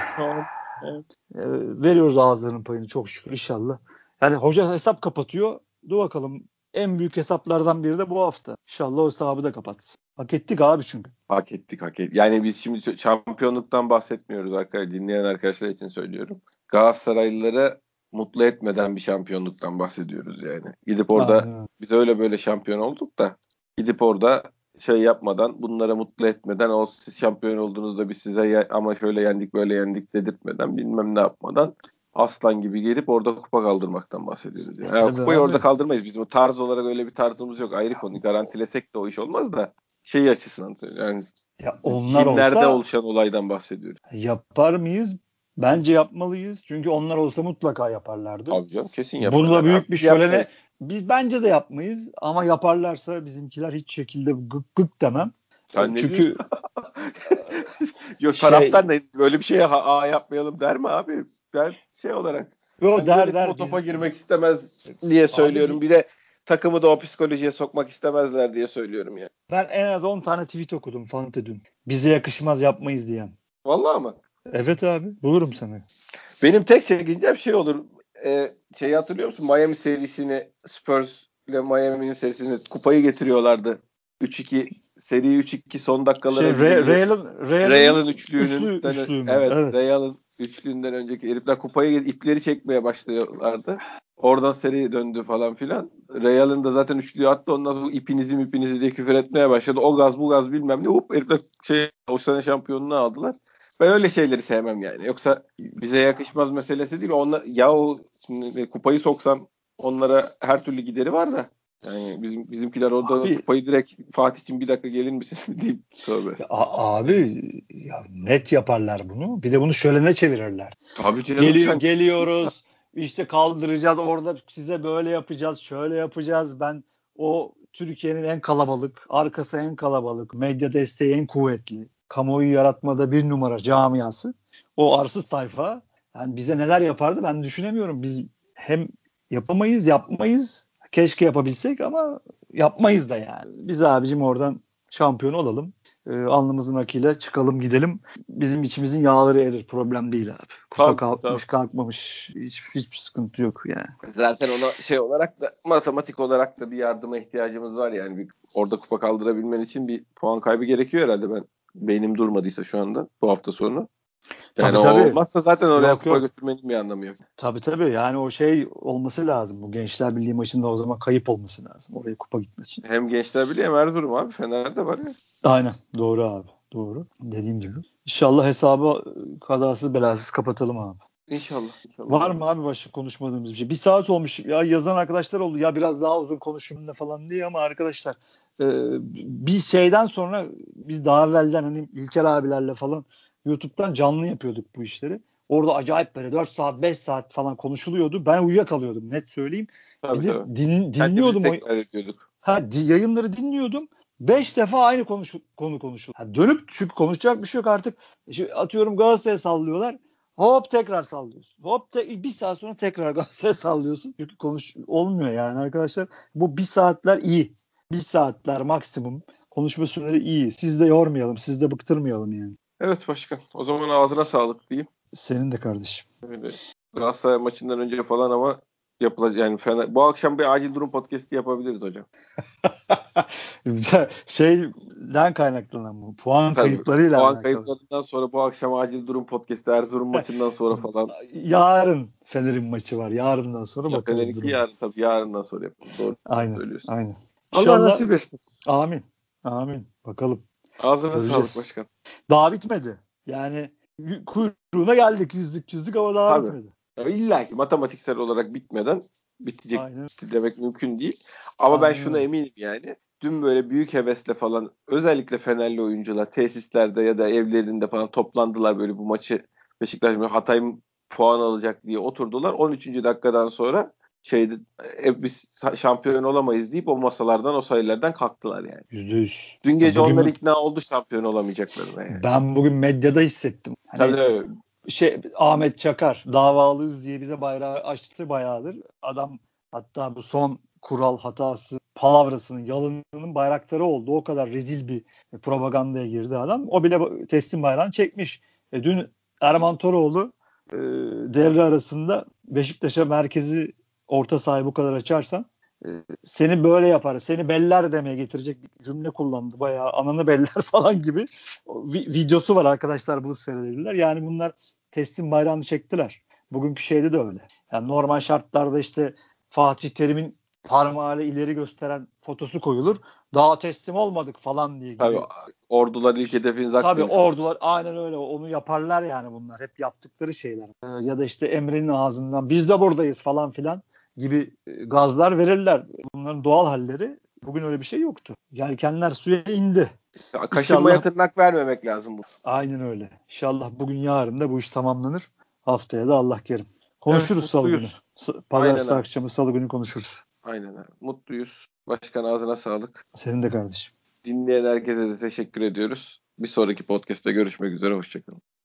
E, veriyoruz ağızlarının payını çok şükür inşallah. Yani hoca hesap kapatıyor. Dur bakalım en büyük hesaplardan biri de bu hafta. İnşallah o hesabı da kapatsın. Hak ettik abi çünkü. Hak ettik hak ettik. Yani biz şimdi şampiyonluktan bahsetmiyoruz arkadaşlar. Dinleyen arkadaşlar için söylüyorum. Galatasaraylıları mutlu etmeden bir şampiyonluktan bahsediyoruz yani. Gidip orada Aynen. biz öyle böyle şampiyon olduk da gidip orada şey yapmadan bunlara mutlu etmeden o siz şampiyon olduğunuzda biz size ama şöyle yendik böyle yendik dedirtmeden bilmem ne yapmadan aslan gibi gelip orada kupa kaldırmaktan bahsediyoruz. Yani. Yani kupayı orada kaldırmayız. Bizim o tarz olarak öyle bir tarzımız yok. Ayrı konu. Garantilesek de o iş olmaz da şey açısından. Yani Ya onlar olsa oluşan olaydan bahsediyorum. yapar mıyız? Bence yapmalıyız. Çünkü onlar olsa mutlaka yaparlardı. Abi canım kesin yaparlar. da büyük bir şölene biz bence de yapmayız ama yaparlarsa bizimkiler hiç şekilde gık gık demem. Sen Çünkü Yok Şey- taraftar ne? Böyle bir şeye ha, aa, yapmayalım der mi abi? Ben şey olarak yo ben der der o topa biz- girmek istemez diye söylüyorum. Abi- bir de takımı da o psikolojiye sokmak istemezler diye söylüyorum ya. ben en az 10 tane tweet okudum Fante dün. Bize yakışmaz yapmayız diyen. Vallahi ama. Evet abi bulurum sana. Benim tek çekincem şey olur. E, şeyi hatırlıyor musun? Miami serisini Spurs ile Miami'nin serisini kupayı getiriyorlardı. 3-2 seri 3-2 son dakikalara Şey, Re- gidince- Real'ın Real'ın Real'ın üçlüğünün üçlü- üçlüğü mü? evet, Evet. Real'ın üçlüğünden önceki herifler kupayı ipleri çekmeye başlıyorlardı. Oradan seri döndü falan filan. Real'ın da zaten üçlüğü attı. Ondan sonra ipinizi ipinizi diye küfür etmeye başladı. O gaz bu gaz bilmem ne. Hop herifler şey, o sene şampiyonluğu aldılar. Ben öyle şeyleri sevmem yani. Yoksa bize yakışmaz meselesi değil. Onlar, ya o şimdi kupayı soksan onlara her türlü gideri var da. Yani bizim bizimkiler orada Abi- kupayı direkt Fatih'cim bir dakika gelir misin deyip tövbe. A- abi ya net yaparlar bunu. Bir de bunu şöyle ne çevirirler. Tabii canım. Geliyor sen- geliyoruz. işte kaldıracağız. Orada size böyle yapacağız. Şöyle yapacağız. Ben o Türkiye'nin en kalabalık, arkası en kalabalık, medya desteği en kuvvetli, kamuoyu yaratmada bir numara camiası. O arsız tayfa Yani bize neler yapardı ben düşünemiyorum. Biz hem yapamayız, yapmayız. Keşke yapabilsek ama yapmayız da yani. Biz abicim oradan şampiyon olalım. E, alnımızın akıyla çıkalım gidelim. Bizim içimizin yağları erir. Problem değil abi. Kupa Tabii, kalkmış kalkmamış. Hiç, hiçbir sıkıntı yok yani. Zaten ona şey olarak da matematik olarak da bir yardıma ihtiyacımız var yani. Bir, orada kupa kaldırabilmen için bir puan kaybı gerekiyor herhalde ben. Beynim durmadıysa şu anda bu hafta sonu. Yani Tabii, tabii. olmazsa zaten oraya Yok, kupa yok. götürmenin bir anlamı yok. Tabii tabii yani o şey olması lazım. Bu Gençler Birliği maçında o zaman kayıp olması lazım. Oraya kupa gitmesi için. Hem Gençler Birliği hem Erzurum abi. Fener'de var ya. Aynen doğru abi. Doğru. Dediğim gibi. İnşallah hesabı kazasız belasız kapatalım abi. İnşallah. inşallah. Var mı abi başka konuşmadığımız bir şey? Bir saat olmuş. Ya yazan arkadaşlar oldu. Ya biraz daha uzun konuşun da falan diye ama arkadaşlar e, bir şeyden sonra biz daha evvelden hani İlker abilerle falan YouTube'dan canlı yapıyorduk bu işleri. Orada acayip böyle 4 saat 5 saat falan konuşuluyordu. Ben uyuyakalıyordum net söyleyeyim. Tabii, bir de tabii. din, dinliyordum. o-. Ha di- yayınları dinliyordum. Beş defa aynı konuş, konu konuşuldu. Ha, dönüp çünkü konuşacak bir şey yok artık. Şimdi atıyorum Galatasaray'a sallıyorlar. Hop tekrar sallıyorsun. Hop te- bir saat sonra tekrar Galatasaray'a sallıyorsun. Çünkü konuş olmuyor yani arkadaşlar. Bu bir saatler iyi. Bir saatler maksimum. Konuşma süreleri iyi. Siz de yormayalım. Siz de bıktırmayalım yani. Evet başkan. O zaman ağzına sağlık diyeyim. Senin de kardeşim. Galatasaray maçından önce falan ama yapılacak yani Fener, bu akşam bir acil durum podcast'i yapabiliriz hocam. Şeyden kaynaklanan bu. Puan Tabii, kayıplarıyla Puan alakalı. kayıplarından sonra bu akşam acil durum podcast'i Erzurum maçından sonra falan. Yarın Fener'in maçı var. Yarından sonra Ya bakarız. Fener'inki duruma. yarın tabii yarından sonra yapalım. Doğru Aynen. söylüyorsun. Aynen. Allah nasip etsin. Amin. Amin. Bakalım. Ağzına Göreceğiz. sağlık başkan. Daha bitmedi. Yani kuyruğuna geldik yüzlük yüzlük ama daha Tabii. bitmedi. Ya İlla ki matematiksel olarak bitmeden bitecek Aynen. demek mümkün değil. Ama ben Aynen şuna öyle. eminim yani. Dün böyle büyük hevesle falan özellikle Fenerli oyuncular tesislerde ya da evlerinde falan toplandılar böyle bu maçı Beşiktaş Hatay puan alacak diye oturdular. 13. dakikadan sonra şeyde e, biz şampiyon olamayız deyip o masalardan o sayılardan kalktılar yani. Yüzde yüz. Dün gece Bugün- onlar ikna oldu şampiyon olamayacaklarına yani. Ben bugün medyada hissettim. Hani Tabii şey Ahmet Çakar davalıyız diye bize bayrağı açtı bayağıdır. Adam hatta bu son kural hatası palavrasının yalınının bayrakları oldu. O kadar rezil bir propagandaya girdi adam. O bile teslim bayrağını çekmiş. E, dün Erman Toroğlu e, devre arasında Beşiktaş'a merkezi orta sahayı bu kadar açarsan e, seni böyle yapar, seni beller demeye getirecek cümle kullandı. Bayağı ananı beller falan gibi vi- videosu var arkadaşlar bulup seyredebilirler. Yani bunlar teslim bayrağını çektiler. Bugünkü şeyde de öyle. Yani normal şartlarda işte Fatih Terim'in parmağıyla ileri gösteren fotosu koyulur. Daha teslim olmadık falan diye. Gibi. Tabii ordular ilk hedefin zaten. Tabii ordular aynen öyle onu yaparlar yani bunlar hep yaptıkları şeyler. Ee, ya da işte Emre'nin ağzından biz de buradayız falan filan gibi e, gazlar verirler. Bunların doğal halleri bugün öyle bir şey yoktu. Yelkenler suya indi. Kaşınmaya İnşallah- tırnak vermemek lazım bu. Aynen öyle. İnşallah bugün yarın da bu iş tamamlanır. Haftaya da Allah kerim. Konuşuruz Evet, salı günü. Pazartesi akşamı salı günü konuşuruz. Aynen abi. Mutluyuz. Başkan ağzına sağlık. Senin de kardeşim. Dinleyen herkese de teşekkür ediyoruz. Bir sonraki podcast'te görüşmek üzere. Hoşçakalın.